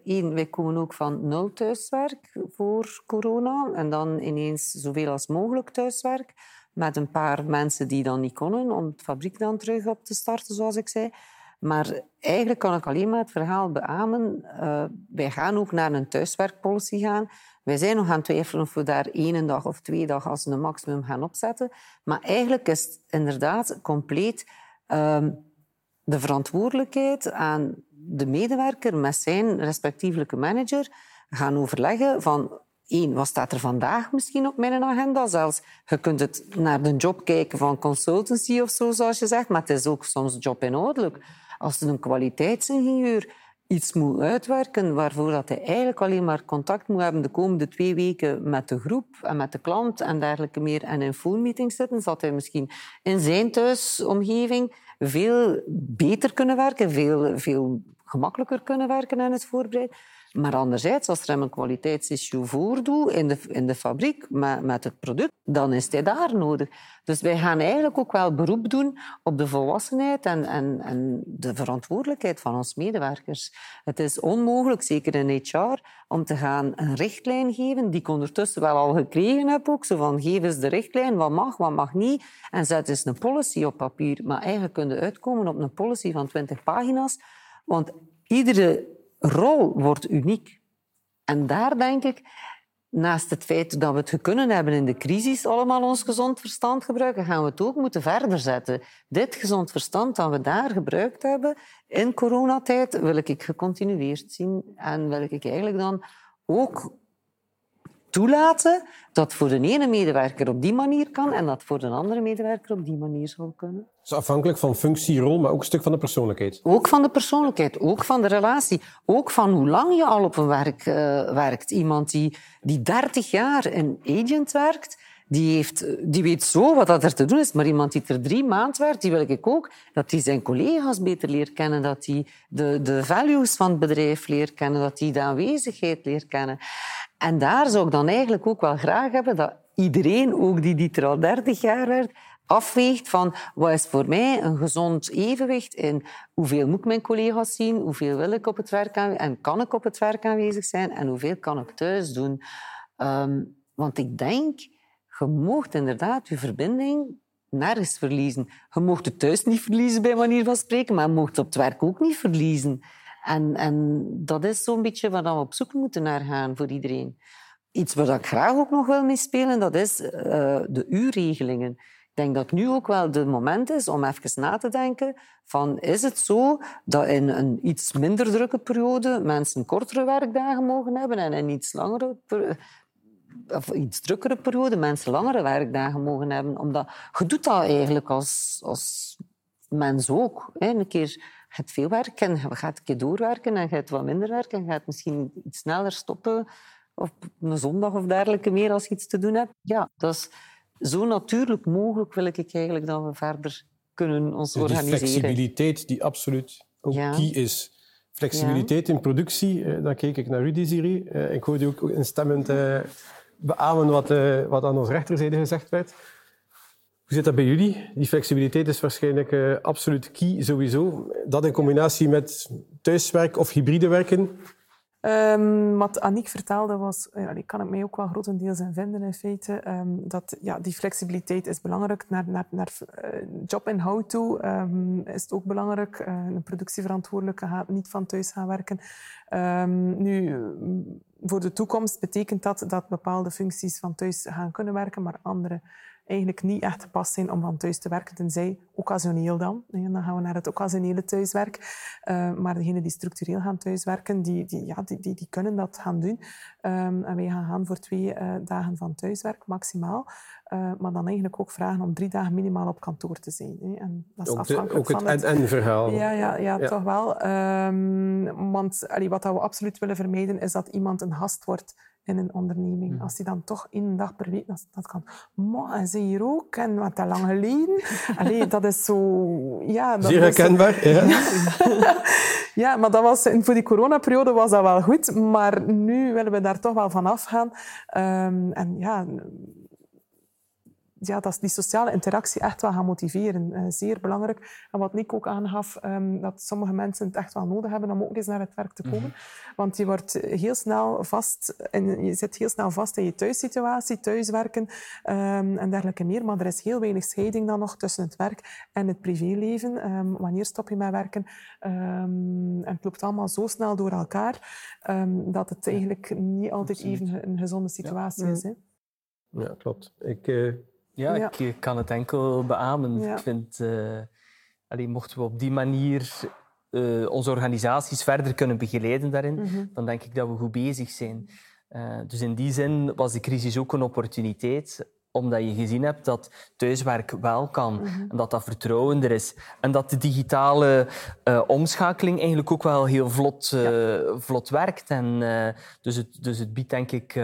Speaker 5: Eén, wij komen ook van nul thuiswerk voor corona. En dan ineens zoveel als mogelijk thuiswerk. Met een paar mensen die dan niet konden om de fabriek dan terug op te starten, zoals ik zei. Maar eigenlijk kan ik alleen maar het verhaal beamen. Uh, wij gaan ook naar een thuiswerkpolicy gaan. Wij zijn nog aan het twijfelen of we daar één dag of twee dagen als een maximum gaan opzetten. Maar eigenlijk is het inderdaad compleet uh, de verantwoordelijkheid aan de medewerker met zijn respectievelijke manager gaan overleggen van één, wat staat er vandaag misschien op mijn agenda? Zelfs, je kunt het naar de job kijken van consultancy of zo, zoals je zegt, maar het is ook soms jobinhoudelijk. Als een kwaliteitsingenieur iets moet uitwerken waarvoor dat hij eigenlijk alleen maar contact moet hebben de komende twee weken met de groep en met de klant en dergelijke meer en in phone meetings zitten, zal hij misschien in zijn thuisomgeving veel beter kunnen werken, veel, veel gemakkelijker kunnen werken en het voorbereiden. Maar anderzijds, als er een kwaliteitsissue voordoet in de, in de fabriek met, met het product, dan is hij daar nodig. Dus wij gaan eigenlijk ook wel beroep doen op de volwassenheid en, en, en de verantwoordelijkheid van ons medewerkers. Het is onmogelijk, zeker in HR, om te gaan een richtlijn geven, die ik ondertussen wel al gekregen heb ook, zo van geef eens de richtlijn, wat mag, wat mag niet, en zet eens een policy op papier. Maar eigenlijk kunnen uitkomen op een policy van 20 pagina's, want iedere rol wordt uniek. En daar denk ik, naast het feit dat we het kunnen hebben in de crisis, allemaal ons gezond verstand gebruiken, gaan we het ook moeten verder zetten. Dit gezond verstand dat we daar gebruikt hebben in coronatijd, wil ik gecontinueerd zien. En wil ik eigenlijk dan ook toelaten dat voor de ene medewerker op die manier kan en dat voor de andere medewerker op die manier zal kunnen.
Speaker 1: Dus afhankelijk van functie, rol, maar ook een stuk van de persoonlijkheid.
Speaker 5: Ook van de persoonlijkheid, ook van de relatie, ook van hoe lang je al op een werk uh, werkt. Iemand die, die 30 jaar in agent werkt, die, heeft, die weet zo wat dat er te doen is. Maar iemand die er drie maanden werkt, die wil ik ook dat hij zijn collega's beter leert kennen, dat hij de, de values van het bedrijf leert kennen, dat hij de aanwezigheid leert kennen. En daar zou ik dan eigenlijk ook wel graag hebben dat iedereen, ook die, die er al 30 jaar werkt, afweegt van wat is voor mij een gezond evenwicht in hoeveel moet ik mijn collega's zien, hoeveel wil ik op het werk en kan ik op het werk aanwezig zijn en hoeveel kan ik thuis doen. Um, want ik denk, je moogt inderdaad je verbinding nergens verliezen. Je mocht het thuis niet verliezen, bij manier van spreken, maar je mocht het op het werk ook niet verliezen. En, en dat is zo'n beetje waar we op zoek moeten naar gaan voor iedereen. Iets wat ik graag ook nog wil meespelen, dat is uh, de uurregelingen. Ik denk dat nu ook wel het moment is om even na te denken van is het zo dat in een iets minder drukke periode mensen kortere werkdagen mogen hebben en in iets langere of iets drukkere periode mensen langere werkdagen mogen hebben. Omdat je doet dat eigenlijk als, als mens ook. Hè. Een keer gaat veel werken en gaat een keer doorwerken en gaat wat minder werken en gaat misschien iets sneller stoppen op een zondag of dergelijke meer als je iets te doen hebt. Ja, dat is zo natuurlijk mogelijk wil ik eigenlijk dat we verder kunnen ons dus organiseren.
Speaker 1: Die flexibiliteit die absoluut ook key is. Flexibiliteit in productie, eh, dan keek ik naar u, Desiree. Eh, ik hoorde ook instemmend eh, beamen wat, wat aan onze rechterzijde gezegd werd. Hoe zit dat bij jullie? Die flexibiliteit is waarschijnlijk absoluut key sowieso. Dat in combinatie met thuiswerk of hybride werken?
Speaker 4: Um, wat Aniek vertelde was, ja, die kan ik mij ook wel grotendeels in vinden in feite, um, dat ja, die flexibiliteit is belangrijk. Naar, naar, naar uh, jobinhoud toe um, is het ook belangrijk. Uh, een productieverantwoordelijke gaat niet van thuis gaan werken. nu, voor de toekomst betekent dat dat bepaalde functies van thuis gaan kunnen werken, maar andere eigenlijk niet echt gepast zijn om van thuis te werken, tenzij occasioneel dan. En dan gaan we naar het occasionele thuiswerk. Uh, maar degenen die structureel gaan thuiswerken, die, die, ja, die, die, die kunnen dat gaan doen. Um, en wij gaan gaan voor twee uh, dagen van thuiswerk, maximaal. Uh, maar dan eigenlijk ook vragen om drie dagen minimaal op kantoor te zijn. Hè. En dat is ook afhankelijk
Speaker 1: de, ook van het en-en-verhaal.
Speaker 4: Ja, ja, ja, ja, toch wel. Um, want allee, wat we absoluut willen vermijden, is dat iemand een gast wordt in een onderneming. Mhm. Als die dan toch één dag per week, dat, dat kan. Maar en ze hier ook, en wat te lang geleden. Allee, dat is zo... Ja, dat
Speaker 1: Zeer herkenbaar, ja.
Speaker 4: ja, maar dat was, voor die coronaperiode was dat wel goed, maar nu willen we daar toch wel van afgaan. Um, en ja, ja, dat die sociale interactie echt wel gaan motiveren. Uh, zeer belangrijk. En wat Nick ook aangaf, um, dat sommige mensen het echt wel nodig hebben om ook eens naar het werk te komen. Mhm. Want je wordt heel snel vast, en je zit heel snel vast in je thuissituatie, thuiswerken um, en dergelijke meer. Maar er is heel weinig scheiding dan nog tussen het werk en het privéleven. Um, wanneer stop je met werken? en het loopt allemaal zo snel door elkaar dat het eigenlijk niet altijd even een gezonde situatie is. Hè?
Speaker 1: Ja, klopt. Ik, uh
Speaker 2: ja, ik kan het enkel beamen. Ik vind, uh, mochten we op die manier uh, onze organisaties verder kunnen begeleiden daarin, mhm. dan denk ik dat we goed bezig zijn. Uh, dus in die zin was de crisis ook een opportuniteit omdat je gezien hebt dat thuiswerk wel kan mhm. en dat dat vertrouwen er is. En dat de digitale uh, omschakeling eigenlijk ook wel heel vlot, uh, vlot werkt. En, uh, dus, het, dus het biedt denk ik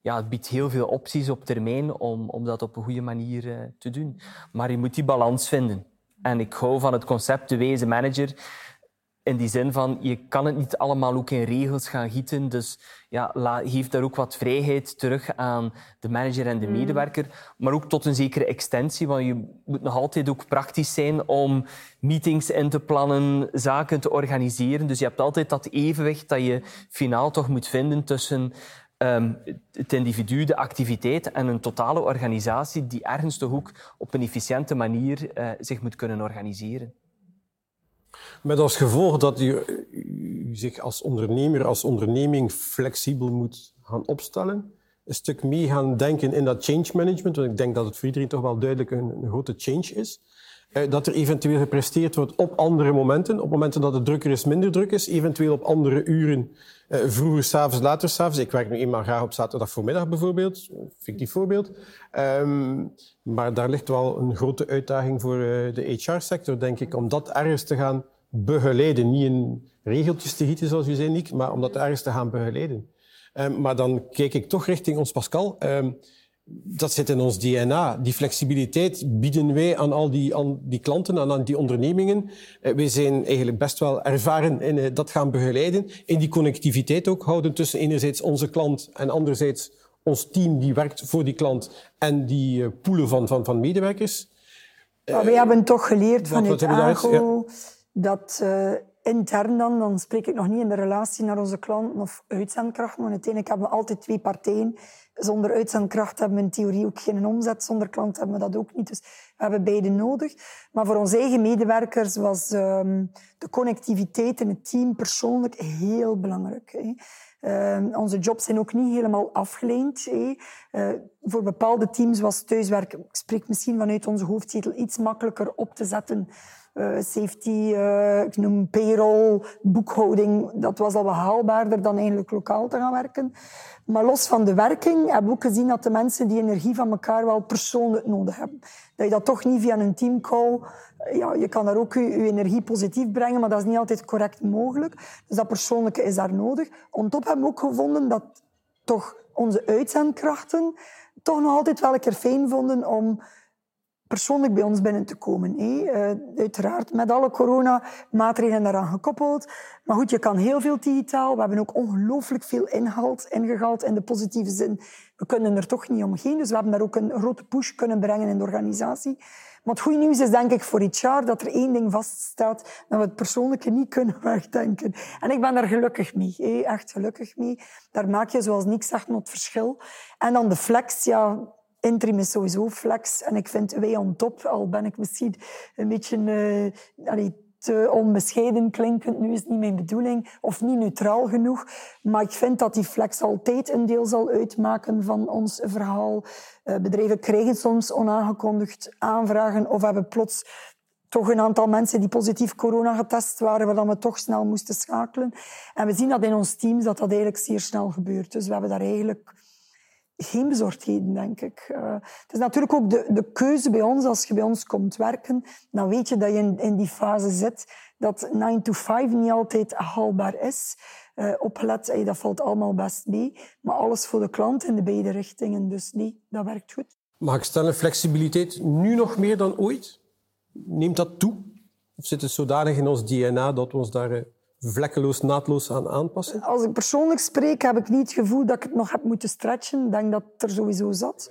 Speaker 2: ja, het biedt heel veel opties op termijn om, om dat op een goede manier te doen. Maar je moet die balans vinden. En ik hou van het concept de wezen manager. In die zin van, je kan het niet allemaal ook in regels gaan gieten. Dus ja, geef daar ook wat vrijheid terug aan de manager en de mm. medewerker. Maar ook tot een zekere extensie, want je moet nog altijd ook praktisch zijn om meetings in te plannen, zaken te organiseren. Dus je hebt altijd dat evenwicht dat je finaal toch moet vinden tussen um, het individu, de activiteit en een totale organisatie die ergens toch ook op een efficiënte manier uh, zich moet kunnen organiseren.
Speaker 1: Met als gevolg dat u, zich als ondernemer, als onderneming flexibel moet gaan opstellen. Een stuk mee gaan denken in dat change management, want ik denk dat het voor iedereen toch wel duidelijk een grote change is. Uh, dat er eventueel gepresteerd wordt op andere momenten, op momenten dat het drukker is, minder druk is, eventueel op andere uren, uh, vroeger s'avonds, later s'avonds. Ik werk nu eenmaal graag op zaterdag voormiddag bijvoorbeeld, fictief voorbeeld. Um, maar daar ligt wel een grote uitdaging voor uh, de HR-sector, denk ik, om dat ergens te gaan begeleiden. Niet in regeltjes te gieten, zoals u zei, Nick, maar om dat ergens te gaan begeleiden. Um, maar dan kijk ik toch richting ons Pascal. Um, dat zit in ons DNA. Die flexibiliteit bieden wij aan al die, aan die klanten, aan, aan die ondernemingen. Uh, wij zijn eigenlijk best wel ervaren in uh, dat gaan begeleiden. In die connectiviteit ook houden tussen enerzijds onze klant en anderzijds ons team die werkt voor die klant en die uh, poelen van, van, van medewerkers.
Speaker 3: Ja, wij hebben toch geleerd van het AGO dat intern dan, dan spreek ik nog niet in de relatie naar onze klanten of uitzendkrachten, want uiteindelijk hebben we altijd twee partijen. Zonder uitzendkracht hebben we in theorie ook geen omzet, zonder klant hebben we dat ook niet. Dus we hebben beide nodig. Maar voor onze eigen medewerkers was um, de connectiviteit in het team persoonlijk heel belangrijk. Hè. Uh, onze jobs zijn ook niet helemaal afgeleend. Uh, voor bepaalde teams was thuiswerk, ik spreek misschien vanuit onze hoofdtitel, iets makkelijker op te zetten uh, safety, uh, ik noem payroll, boekhouding, dat was al wat haalbaarder dan eigenlijk lokaal te gaan werken. Maar los van de werking hebben we ook gezien dat de mensen die energie van elkaar wel persoonlijk nodig hebben. Dat je dat toch niet via een teamcall... Ja, je kan daar ook je, energie positief brengen, maar dat is niet altijd correct mogelijk. Dus dat persoonlijke is daar nodig. top hebben we ook gevonden dat toch onze uitzendkrachten toch nog altijd wel een keer fijn vonden om persoonlijk bij ons binnen te komen. Uh, uiteraard met alle coronamaatregelen daaraan gekoppeld. Maar goed, je kan heel veel digitaal. We hebben ook ongelooflijk veel inhoud ingehaald in de positieve zin. We kunnen er toch niet omheen. Dus we hebben daar ook een grote push kunnen brengen in de organisatie. Maar het goede nieuws is denk ik voor jaar dat er één ding vaststaat, dat we het persoonlijke niet kunnen wegdenken. En ik ben daar gelukkig mee, echt gelukkig mee. Daar maak je, zoals Nick zegt, nog verschil. En dan de flex, ja, Interim is sowieso flex. En ik vind wij on top, al ben ik misschien een beetje uh, te onbescheiden klinkend. Nu is het niet mijn bedoeling. Of niet neutraal genoeg. Maar ik vind dat die flex altijd een deel zal uitmaken van ons verhaal. Uh, bedrijven krijgen soms onaangekondigd aanvragen of hebben plots toch een aantal mensen die positief corona getest waren, waar we toch snel moesten schakelen. En we zien dat in ons team dat dat eigenlijk zeer snel gebeurt. Dus we hebben daar eigenlijk geen bezorgdheden, denk ik. Uh, het is natuurlijk ook de, de keuze bij ons. Als je bij ons komt werken, dan weet je dat je in, in die fase zit dat 9 to 5 niet altijd haalbaar is. Uh, opgelet, dat valt allemaal best mee. Maar alles voor de klant in de beide richtingen. Dus nee, dat werkt goed.
Speaker 1: Mag ik stellen, flexibiliteit nu nog meer dan ooit? Neemt dat toe? Of zit het zodanig in ons DNA dat we ons daar eh, vlekkeloos, naadloos aan aanpassen?
Speaker 3: Als ik persoonlijk spreek, heb ik niet het gevoel dat ik het nog heb moeten stretchen. Ik denk dat het er sowieso zat.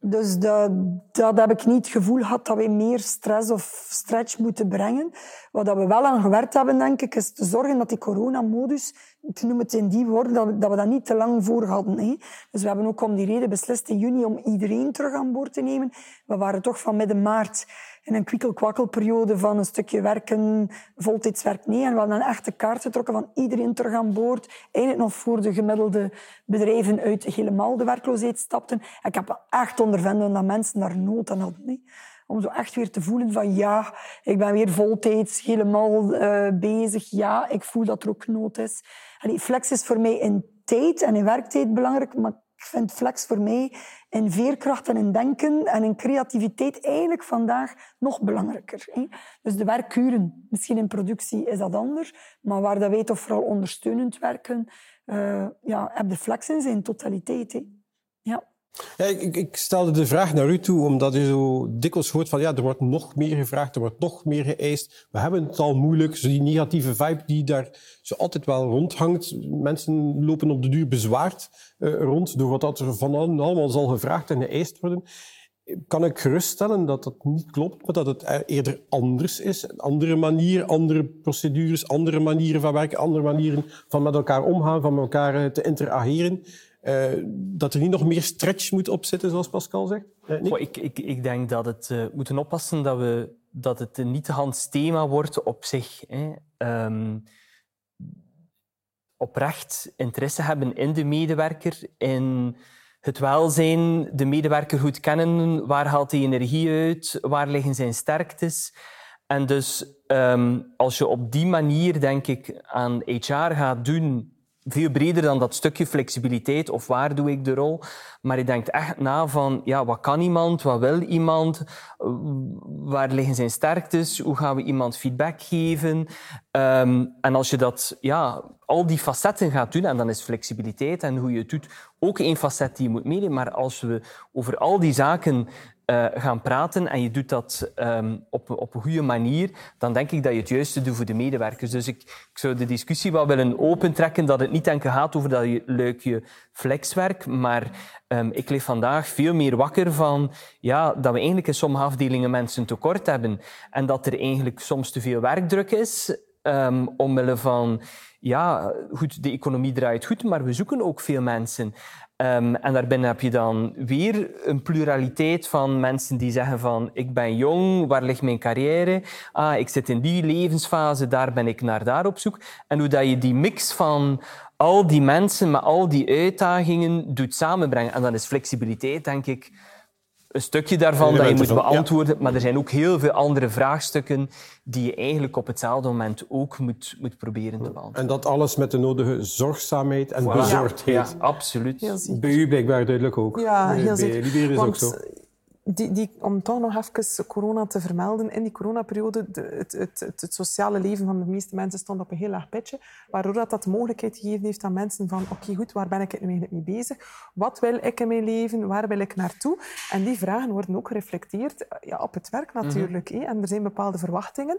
Speaker 3: Dus dat, dat heb ik niet het gevoel gehad dat we meer stress of stretch moeten brengen. Wat we wel aan gewerkt hebben, denk ik, is te zorgen dat die coronamodus, ik noem het in die woorden, dat we, dat we dat niet te lang voor hadden. Hè. Dus we hebben ook om die reden beslist in juni om iedereen terug aan boord te nemen. We waren toch van midden maart in een kwikkelkwakkelperiode van een stukje werken, voltijdswerk nee. En we hadden een echte kaart getrokken van iedereen terug aan boord. Eigenlijk nog voor de gemiddelde bedrijven uit helemaal de werkloosheid stapten. ik heb echt ondervonden dat mensen daar nood aan hadden. Om zo echt weer te voelen van ja, ik ben weer voltijds helemaal uh, bezig. Ja, ik voel dat er ook nood is. Allee, flex is voor mij in tijd en in werktijd belangrijk, maar ik vind flex voor mij in veerkracht en in denken en in creativiteit eigenlijk vandaag nog belangrijker. Dus de werkuren, misschien in productie is dat anders, maar waar dat wij toch vooral ondersteunend werken, uh, ja, heb de flex in zijn totaliteit. Ja.
Speaker 1: Ik, ik, stelde de vraag naar u toe, omdat u zo dikwijls hoort van ja, er wordt nog meer gevraagd, er wordt nog meer geëist. We hebben het al moeilijk. Zo die negatieve vibe die daar zo altijd wel rondhangt. Mensen lopen op de duur bezwaard uh, rond door wat er van allemaal zal gevraagd en geëist worden. Kan ik geruststellen dat dat niet klopt, maar dat het eerder anders is? Een andere manier, andere procedures, andere manieren van werken, andere manieren van met elkaar omgaan, van met elkaar eh, te interageren. Uh, dat er niet nog meer stretch moet opzitten, zoals Pascal zegt?
Speaker 2: Uh, ik, ik, ik, denk dat het uh, moeten oppassen dat, we, dat het niet-hands thema wordt op zich. Hè. Um, oprecht interesse hebben in de medewerker, in het welzijn, de medewerker goed kennen, waar haalt hij energie uit, waar liggen zijn sterktes. En dus um, als je op die manier, denk ik, aan HR gaat doen, veel breder dan dat stukje flexibiliteit of waar doe ik de rol. Maar je denkt echt na van, ja, wat kan iemand, wat wil iemand, waar liggen zijn sterktes, hoe gaan we iemand feedback geven. Um, en als je dat, ja, al die facetten gaat doen, en dan is flexibiliteit en hoe je het doet ook één facet die je moet meenemen. Maar als we over al die zaken uh, gaan praten en je doet dat um, op, op een goede manier, dan denk ik dat je het juiste doet voor de medewerkers. Dus ik, ik zou de discussie wel willen opentrekken dat het niet enkel gaat over dat je, leukje flexwerk, maar um, ik leef vandaag veel meer wakker van ja, dat we eigenlijk in sommige afdelingen mensen tekort hebben en dat er eigenlijk soms te veel werkdruk is um, omwille van ja, goed, de economie draait goed, maar we zoeken ook veel mensen. Um, en daarbinnen heb je dan weer een pluraliteit van mensen die zeggen van ik ben jong, waar ligt mijn carrière? Ah, ik zit in die levensfase, daar ben ik naar daar op zoek. En hoe dat je die mix van al die mensen met al die uitdagingen doet samenbrengen. En dan is flexibiliteit, denk ik, een stukje daarvan dat je moet beantwoorden. Maar er zijn ook heel veel andere vraagstukken die je eigenlijk op hetzelfde moment ook moet, moet proberen te beantwoorden.
Speaker 1: En dat alles met de nodige zorgzaamheid en bezorgdheid.
Speaker 2: Ja, absoluut.
Speaker 1: Bij u blijkbaar duidelijk ook.
Speaker 4: Ja, heel zeker. Bij is ook zo die, die, om toch nog even corona te vermelden, in die coronaperiode, het, het, het, het, sociale leven van de meeste mensen stond op een heel laag pitje, waardoor dat, dat de mogelijkheid gegeven heeft aan mensen van oké, goed, waar ben ik nu eigenlijk mee bezig? Wat wil ik in mijn leven? Waar wil ik naartoe? En die vragen worden ook gereflecteerd ja, op het werk natuurlijk. Mm En er zijn bepaalde verwachtingen.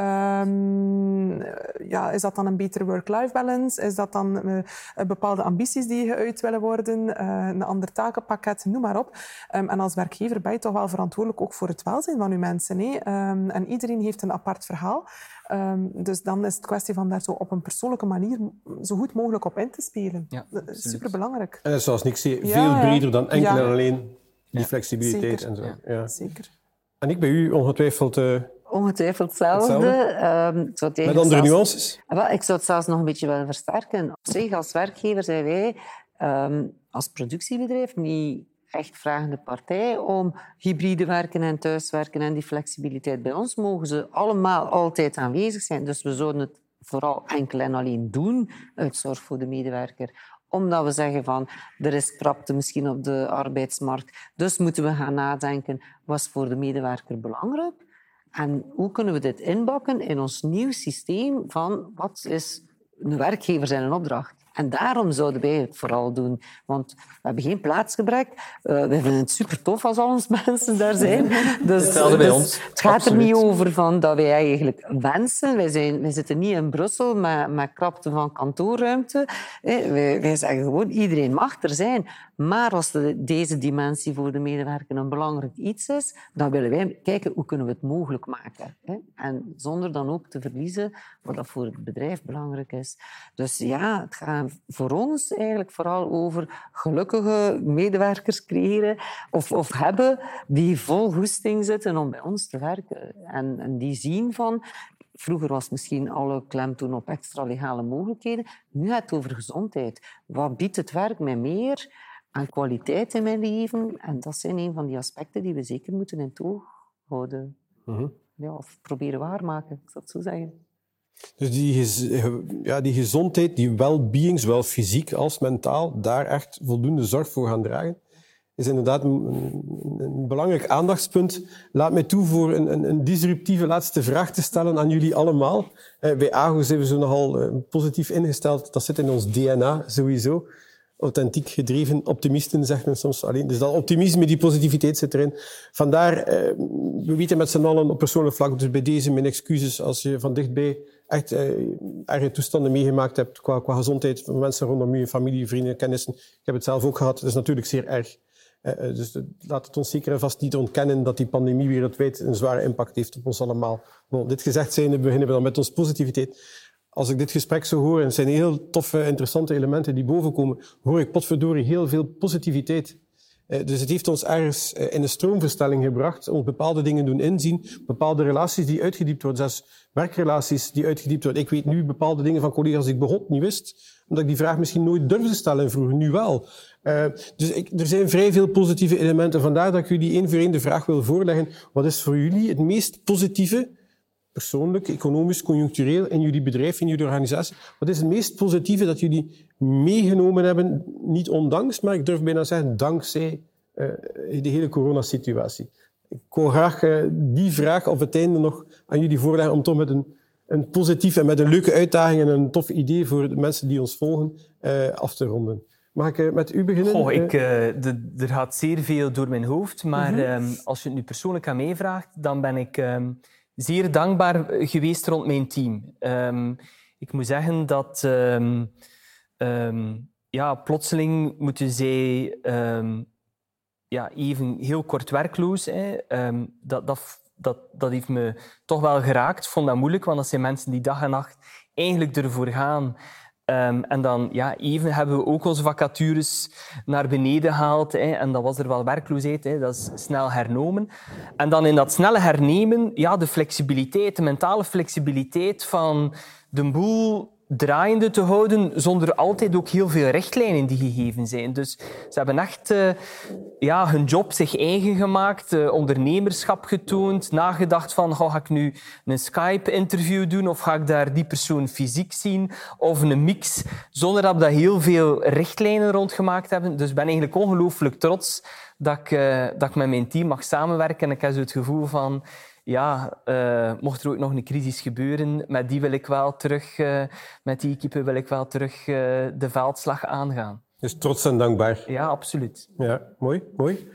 Speaker 4: Um, ja, is dat dan een betere work-life balance? Is dat dan uh, bepaalde ambities die geuit willen worden? Uh, een ander takenpakket? Noem maar op. Um, en als werkgever ben je toch wel verantwoordelijk ook voor het welzijn van je mensen. Hè? Um, en iedereen heeft een apart verhaal. Um, dus dan is het kwestie van daar zo op een persoonlijke manier zo goed mogelijk op in te spelen. Ja, dat is superbelangrijk.
Speaker 1: En dat is zoals niks veel ja, breder dan enkel en alleen die flexibiliteit en zo.
Speaker 4: Ja. Zeker.
Speaker 1: En ik bij u ongetwijfeld... Uh,
Speaker 5: ongetwijfeld hetzelfde.
Speaker 1: hetzelfde. Um, Met andere nuances?
Speaker 5: Wel, ik zou het zelfs nog een beetje willen versterken. Op zich, als werkgever zijn wij um, als productiebedrijf niet echt vragende partij om hybride werken en thuiswerken en die flexibiliteit. Bij ons mogen ze allemaal altijd aanwezig zijn. Dus we zouden het vooral enkel en alleen doen uit zorg voor de medewerker omdat we zeggen van er is krapte misschien op de arbeidsmarkt. Dus moeten we gaan nadenken, wat is voor de medewerker belangrijk? En hoe kunnen we dit inbakken in ons nieuw systeem van wat is een werkgever zijn een opdracht? En daarom zouden wij het vooral doen. Want we hebben geen plaatsgebrek. Uh, we vinden het super tof als al onze mensen daar zijn.
Speaker 2: Dus, Hetzelfde bij dus ons.
Speaker 5: Het gaat er niet over van dat wij eigenlijk wensen. Wij, zijn, wij zitten niet in Brussel met, met krapte van kantoorruimte. Wij, wij zeggen gewoon, iedereen mag er zijn. Maar als de, deze dimensie voor de medewerker een belangrijk iets is, dan willen wij kijken hoe kunnen we het mogelijk maken. En zonder dan ook te verliezen wat dat voor het bedrijf belangrijk is. Dus ja, het gaat voor ons eigenlijk vooral over gelukkige medewerkers creëren of, of hebben die vol goesting zitten om bij ons te werken. En, en die zien van, Vroeger was misschien alle klemtoon op extra legale mogelijkheden. Nu gaat het over gezondheid. Wat biedt het werk mij meer? aan kwaliteit in mijn leven. En dat zijn een van die aspecten die we zeker moeten in toog houden. Mhm. ja, of proberen waarmaken, ik zou het zo zeggen.
Speaker 1: Dus die, ja, die gezondheid, die well-being, zowel fysiek als mentaal, daar echt voldoende zorg voor gaan dragen, is inderdaad een, belangrijk aandachtspunt. Laat mij toe voor een, een, een, disruptieve laatste vraag te stellen aan jullie allemaal. Eh, bij AGO zijn we zo nogal eh, positief ingesteld. Dat zit in ons DNA sowieso authentiek gedreven optimisten, zegt men soms alleen. Dus dat optimisme, die positiviteit zit erin. Vandaar, eh, we weten met z'n allen op persoonlijk vlak, dus bij deze mijn excuses als je van dichtbij echt eh, erge toestanden meegemaakt hebt qua, qua gezondheid van mensen rondom je, familie, vrienden, kennissen. Ik heb het zelf ook gehad. Het is natuurlijk zeer erg. Eh, eh dus laat het ons zeker en vast niet ontkennen dat die pandemie wereldwijd een zware impact heeft op ons allemaal. Bon, dit gezegd zijnde beginnen we dan met onze positiviteit als ik dit gesprek zo hoor, en het zijn heel toffe, interessante elementen die bovenkomen, hoor ik potverdorie heel veel positiviteit. Eh, dus het heeft ons ergens eh, in een stroomverstelling gebracht, ons bepaalde dingen doen inzien, bepaalde relaties die uitgediept worden, zelfs werkrelaties die uitgediept worden. Ik weet nu bepaalde dingen van collega's die ik begot niet wist, omdat ik die vraag misschien nooit durfde stellen en vroeger, nu wel. Uh, dus ik, er zijn vrij veel positieve elementen. Vandaar dat ik jullie één voor één de vraag wil voorleggen. Wat is voor jullie het meest positieve persoonlijk, economisch, conjunctureel in jullie bedrijf, in jullie organisatie? Wat is het meest positieve dat jullie meegenomen hebben? Niet ondanks, maar ik durf bijna zeggen dankzij uh, de hele coronasituatie. Ik wil graag uh, die vraag op het einde nog aan jullie voorleggen om toch met een, een positief en met een leuke uitdaging en een tof idee voor de mensen die ons volgen uh, af te ronden. Mag ik met u beginnen?
Speaker 2: Goh, ik, er gaat zeer veel door mijn hoofd, maar mm -hmm. um, als je het nu persoonlijk aan mij vraagt, dan ben ik... Um, zeer dankbaar geweest rond mijn team. Um, ik moet zeggen dat um, um, ja, plotseling moeten zij ja, even heel kort werkloos. Hè. dat, dat, dat, dat heeft me toch wel geraakt. Ik vond dat moeilijk, want dat zijn mensen die dag en nacht eigenlijk ervoor gaan Um, en dan, ja, even hebben we ook onze vacatures naar beneden gehaald. Hè, en dan was er wel werkloosheid, hè, dat is snel hernomen. En dan in dat snelle hernemen, ja, de flexibiliteit, de mentale flexibiliteit van de boel draaiende te houden, zonder altijd ook heel veel richtlijnen die gegeven zijn. Dus ze hebben echt uh, ja, hun job zich eigen gemaakt, uh, ondernemerschap getoond, nagedacht van ga ik nu een Skype-interview doen of ga ik daar die persoon fysiek zien of een mix, zonder dat we heel veel richtlijnen rondgemaakt hebben. Dus ik ben eigenlijk ongelooflijk trots dat ik, uh, dat ik met mijn team mag samenwerken en ik heb zo het gevoel van ja, uh, mocht er ook nog een crisis gebeuren, met die wil ik wel terug, uh, met die equipe wil ik wel terug uh, de veldslag aangaan.
Speaker 1: Dus trots en dankbaar.
Speaker 2: Ja, absoluut.
Speaker 1: Ja, mooi, mooi.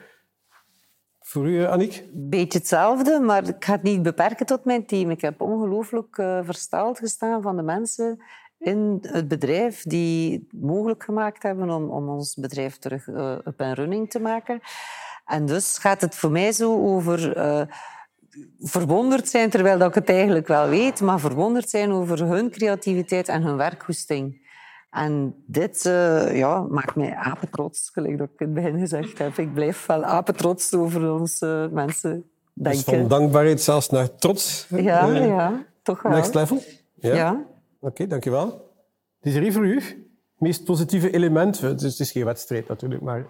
Speaker 1: Voor u, Annick?
Speaker 5: Beetje hetzelfde, maar ik ga het niet beperken tot mijn team. Ik heb ongelooflijk versteld gestaan van de mensen in het bedrijf die het mogelijk gemaakt hebben om, om ons bedrijf terug up en running te maken. En dus gaat het voor mij zo over verwonderd zijn, terwijl dat ik het eigenlijk wel weet, maar verwonderd zijn over hun creativiteit en hun werkgoesting. En dit uh, ja, maakt mij apetrots, gelijk dat ik in het begin gezegd heb. Ik blijf wel apetrots over onze mensen denken.
Speaker 1: Dus van dankbaarheid zelfs naar trots?
Speaker 5: Ja, uh, ja toch wel.
Speaker 1: Next level?
Speaker 5: Ja. ja.
Speaker 1: Oké, okay, dankjewel. Er voor u. Het meest positieve element, het is, het is geen wedstrijd natuurlijk, maar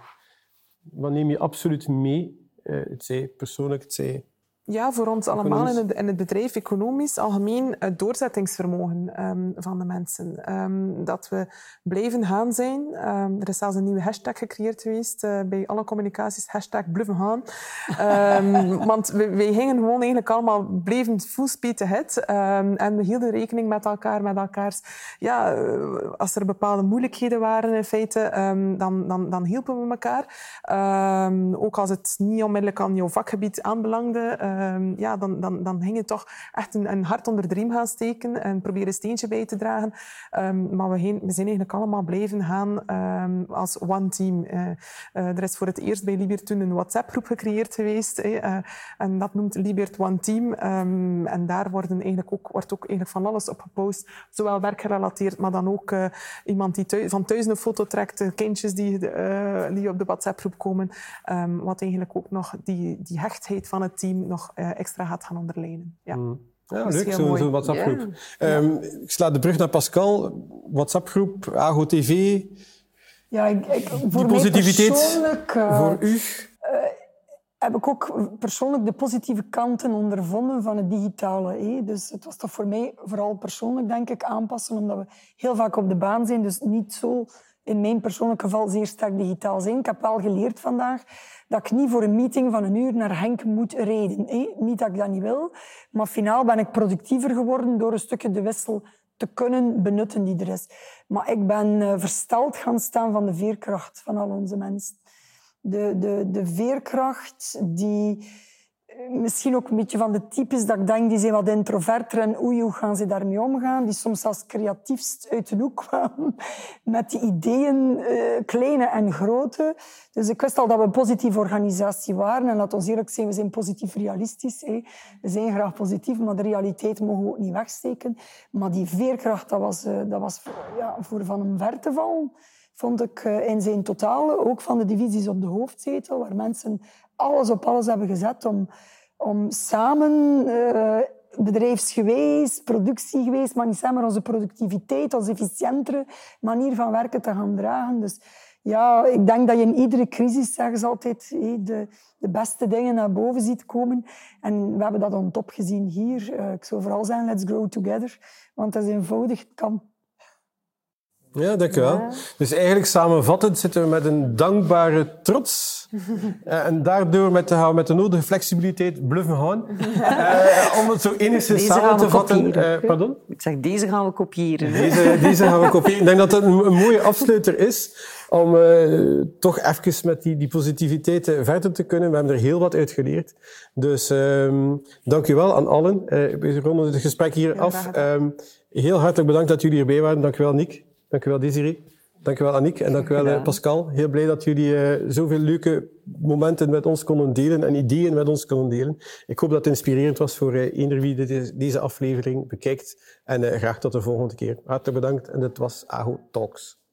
Speaker 1: wat neem je absoluut mee? Uh, het zij persoonlijk, het zij
Speaker 4: ja, voor ons allemaal in het, in het, bedrijf, economisch, algemeen het doorzettingsvermogen um, van de mensen. Um, dat we blijven gaan zijn. Um, er is zelfs een nieuwe hashtag gecreëerd geweest uh, bij alle communicaties, hashtag blijven gaan. want we, wij gingen gewoon eigenlijk allemaal blijven full speed ahead. en we hielden rekening met elkaar, met elkaars... Ja, uh, als er bepaalde moeilijkheden waren in feite, dan, dan, dan hielpen we elkaar. ook als het niet onmiddellijk aan jouw vakgebied aanbelangde, uh, ja, dan, dan, dan ging je toch echt een, hart onder de riem gaan steken en proberen een steentje bij te dragen. Um, maar we, we, zijn eigenlijk allemaal blijven gaan um, als one team. Uh, uh, er is voor het eerst bij Libert toen een WhatsApp-groep gecreëerd geweest. Uh, en dat noemt Libert One Team. En daar worden eigenlijk ook, wordt ook eigenlijk van alles op gepost. Zowel werkgerelateerd, maar dan ook iemand die van thuis een foto trekt. kindjes die, die op de WhatsApp-groep komen. wat eigenlijk ook nog die, die hechtheid van het team nog uh, extra gaat gaan onderlijnen. Ja. Mm.
Speaker 1: Ja, leuk, zo'n zo WhatsApp-groep. Yeah. Um, ik sla de brug naar Pascal. WhatsApp-groep, AGO TV.
Speaker 3: Ja, ik, ik,
Speaker 1: voor Die positiviteit
Speaker 3: uh,
Speaker 1: voor u? Uh,
Speaker 3: heb ik ook persoonlijk de positieve kanten ondervonden van het digitale. Hè. Dus het was toch voor mij vooral persoonlijk, denk ik, aanpassen, omdat we heel vaak op de baan zijn. Dus niet zo, in mijn persoonlijk geval, zeer sterk digitaal zijn. Ik heb wel geleerd vandaag dat ik niet voor een meeting van een uur naar Henk moet rijden. Niet dat ik dat niet wil, maar finaal ben ik productiever geworden door een stukje de wissel te kunnen benutten die er is. Maar ik ben uh, versteld gaan staan van de veerkracht van al onze mensen. De, de, de veerkracht die misschien ook een beetje van de types dat ik denk, die zijn wat introverter en oei, hoe gaan ze daarmee omgaan? Die soms als creatiefst uit de hoek kwamen met die ideeën, uh, kleine en grote. Dus ik wist al dat we een positieve organisatie waren. En laat ons eerlijk zijn, we zijn positief realistisch. Hè. We zijn graag positief, maar de realiteit mogen we ook niet wegsteken. Maar die veerkracht, dat was, uh, dat was ja, voor van hem ver vond ik uh, in zijn totale, ook van de divisies op de hoofdzetel, waar mensen alles op alles hebben gezet om, om samen uh, bedrijfsgeweest, productiegeweest, maar niet samen onze productiviteit, onze efficiëntere manier van werken te gaan dragen. Dus ja, ik denk dat je in iedere crisis, zeggen ze altijd, de, de beste dingen naar boven ziet komen. En we hebben dat on top gezien hier. Uh, ik zou vooral zeggen, let's grow together. Want dat is eenvoudig, het kan
Speaker 1: ja, dankjewel. Ja. Dus eigenlijk samenvattend zitten we met een dankbare trots. Eh, en daardoor met de, met de nodige flexibiliteit bluffen gaan. uh, om het zo enigszins samen te vatten. Uh, pardon?
Speaker 5: Ik zeg, deze gaan we kopiëren.
Speaker 1: Deze, deze gaan we kopiëren. Ik denk dat het een, een mooie afsluiter is om toch even met die, die positiviteit verder te kunnen. We hebben er heel wat uit geleerd. Dus um, dank u wel aan allen. we ronden het gesprek hier af. Um, heel hartelijk bedankt dat jullie erbij waren. Dank u wel, Nick. Dankjewel Desiree. Dankjewel Annick en dankjewel uh, Pascal. Heel blij dat jullie uh, zoveel leuke momenten met ons konden delen en ideeën met ons konden delen. Ik hoop dat het inspirerend was voor uh, ieder wie deze, deze aflevering bekijkt. En graag tot de volgende keer. Hartelijk bedankt en dit was AHO Talks.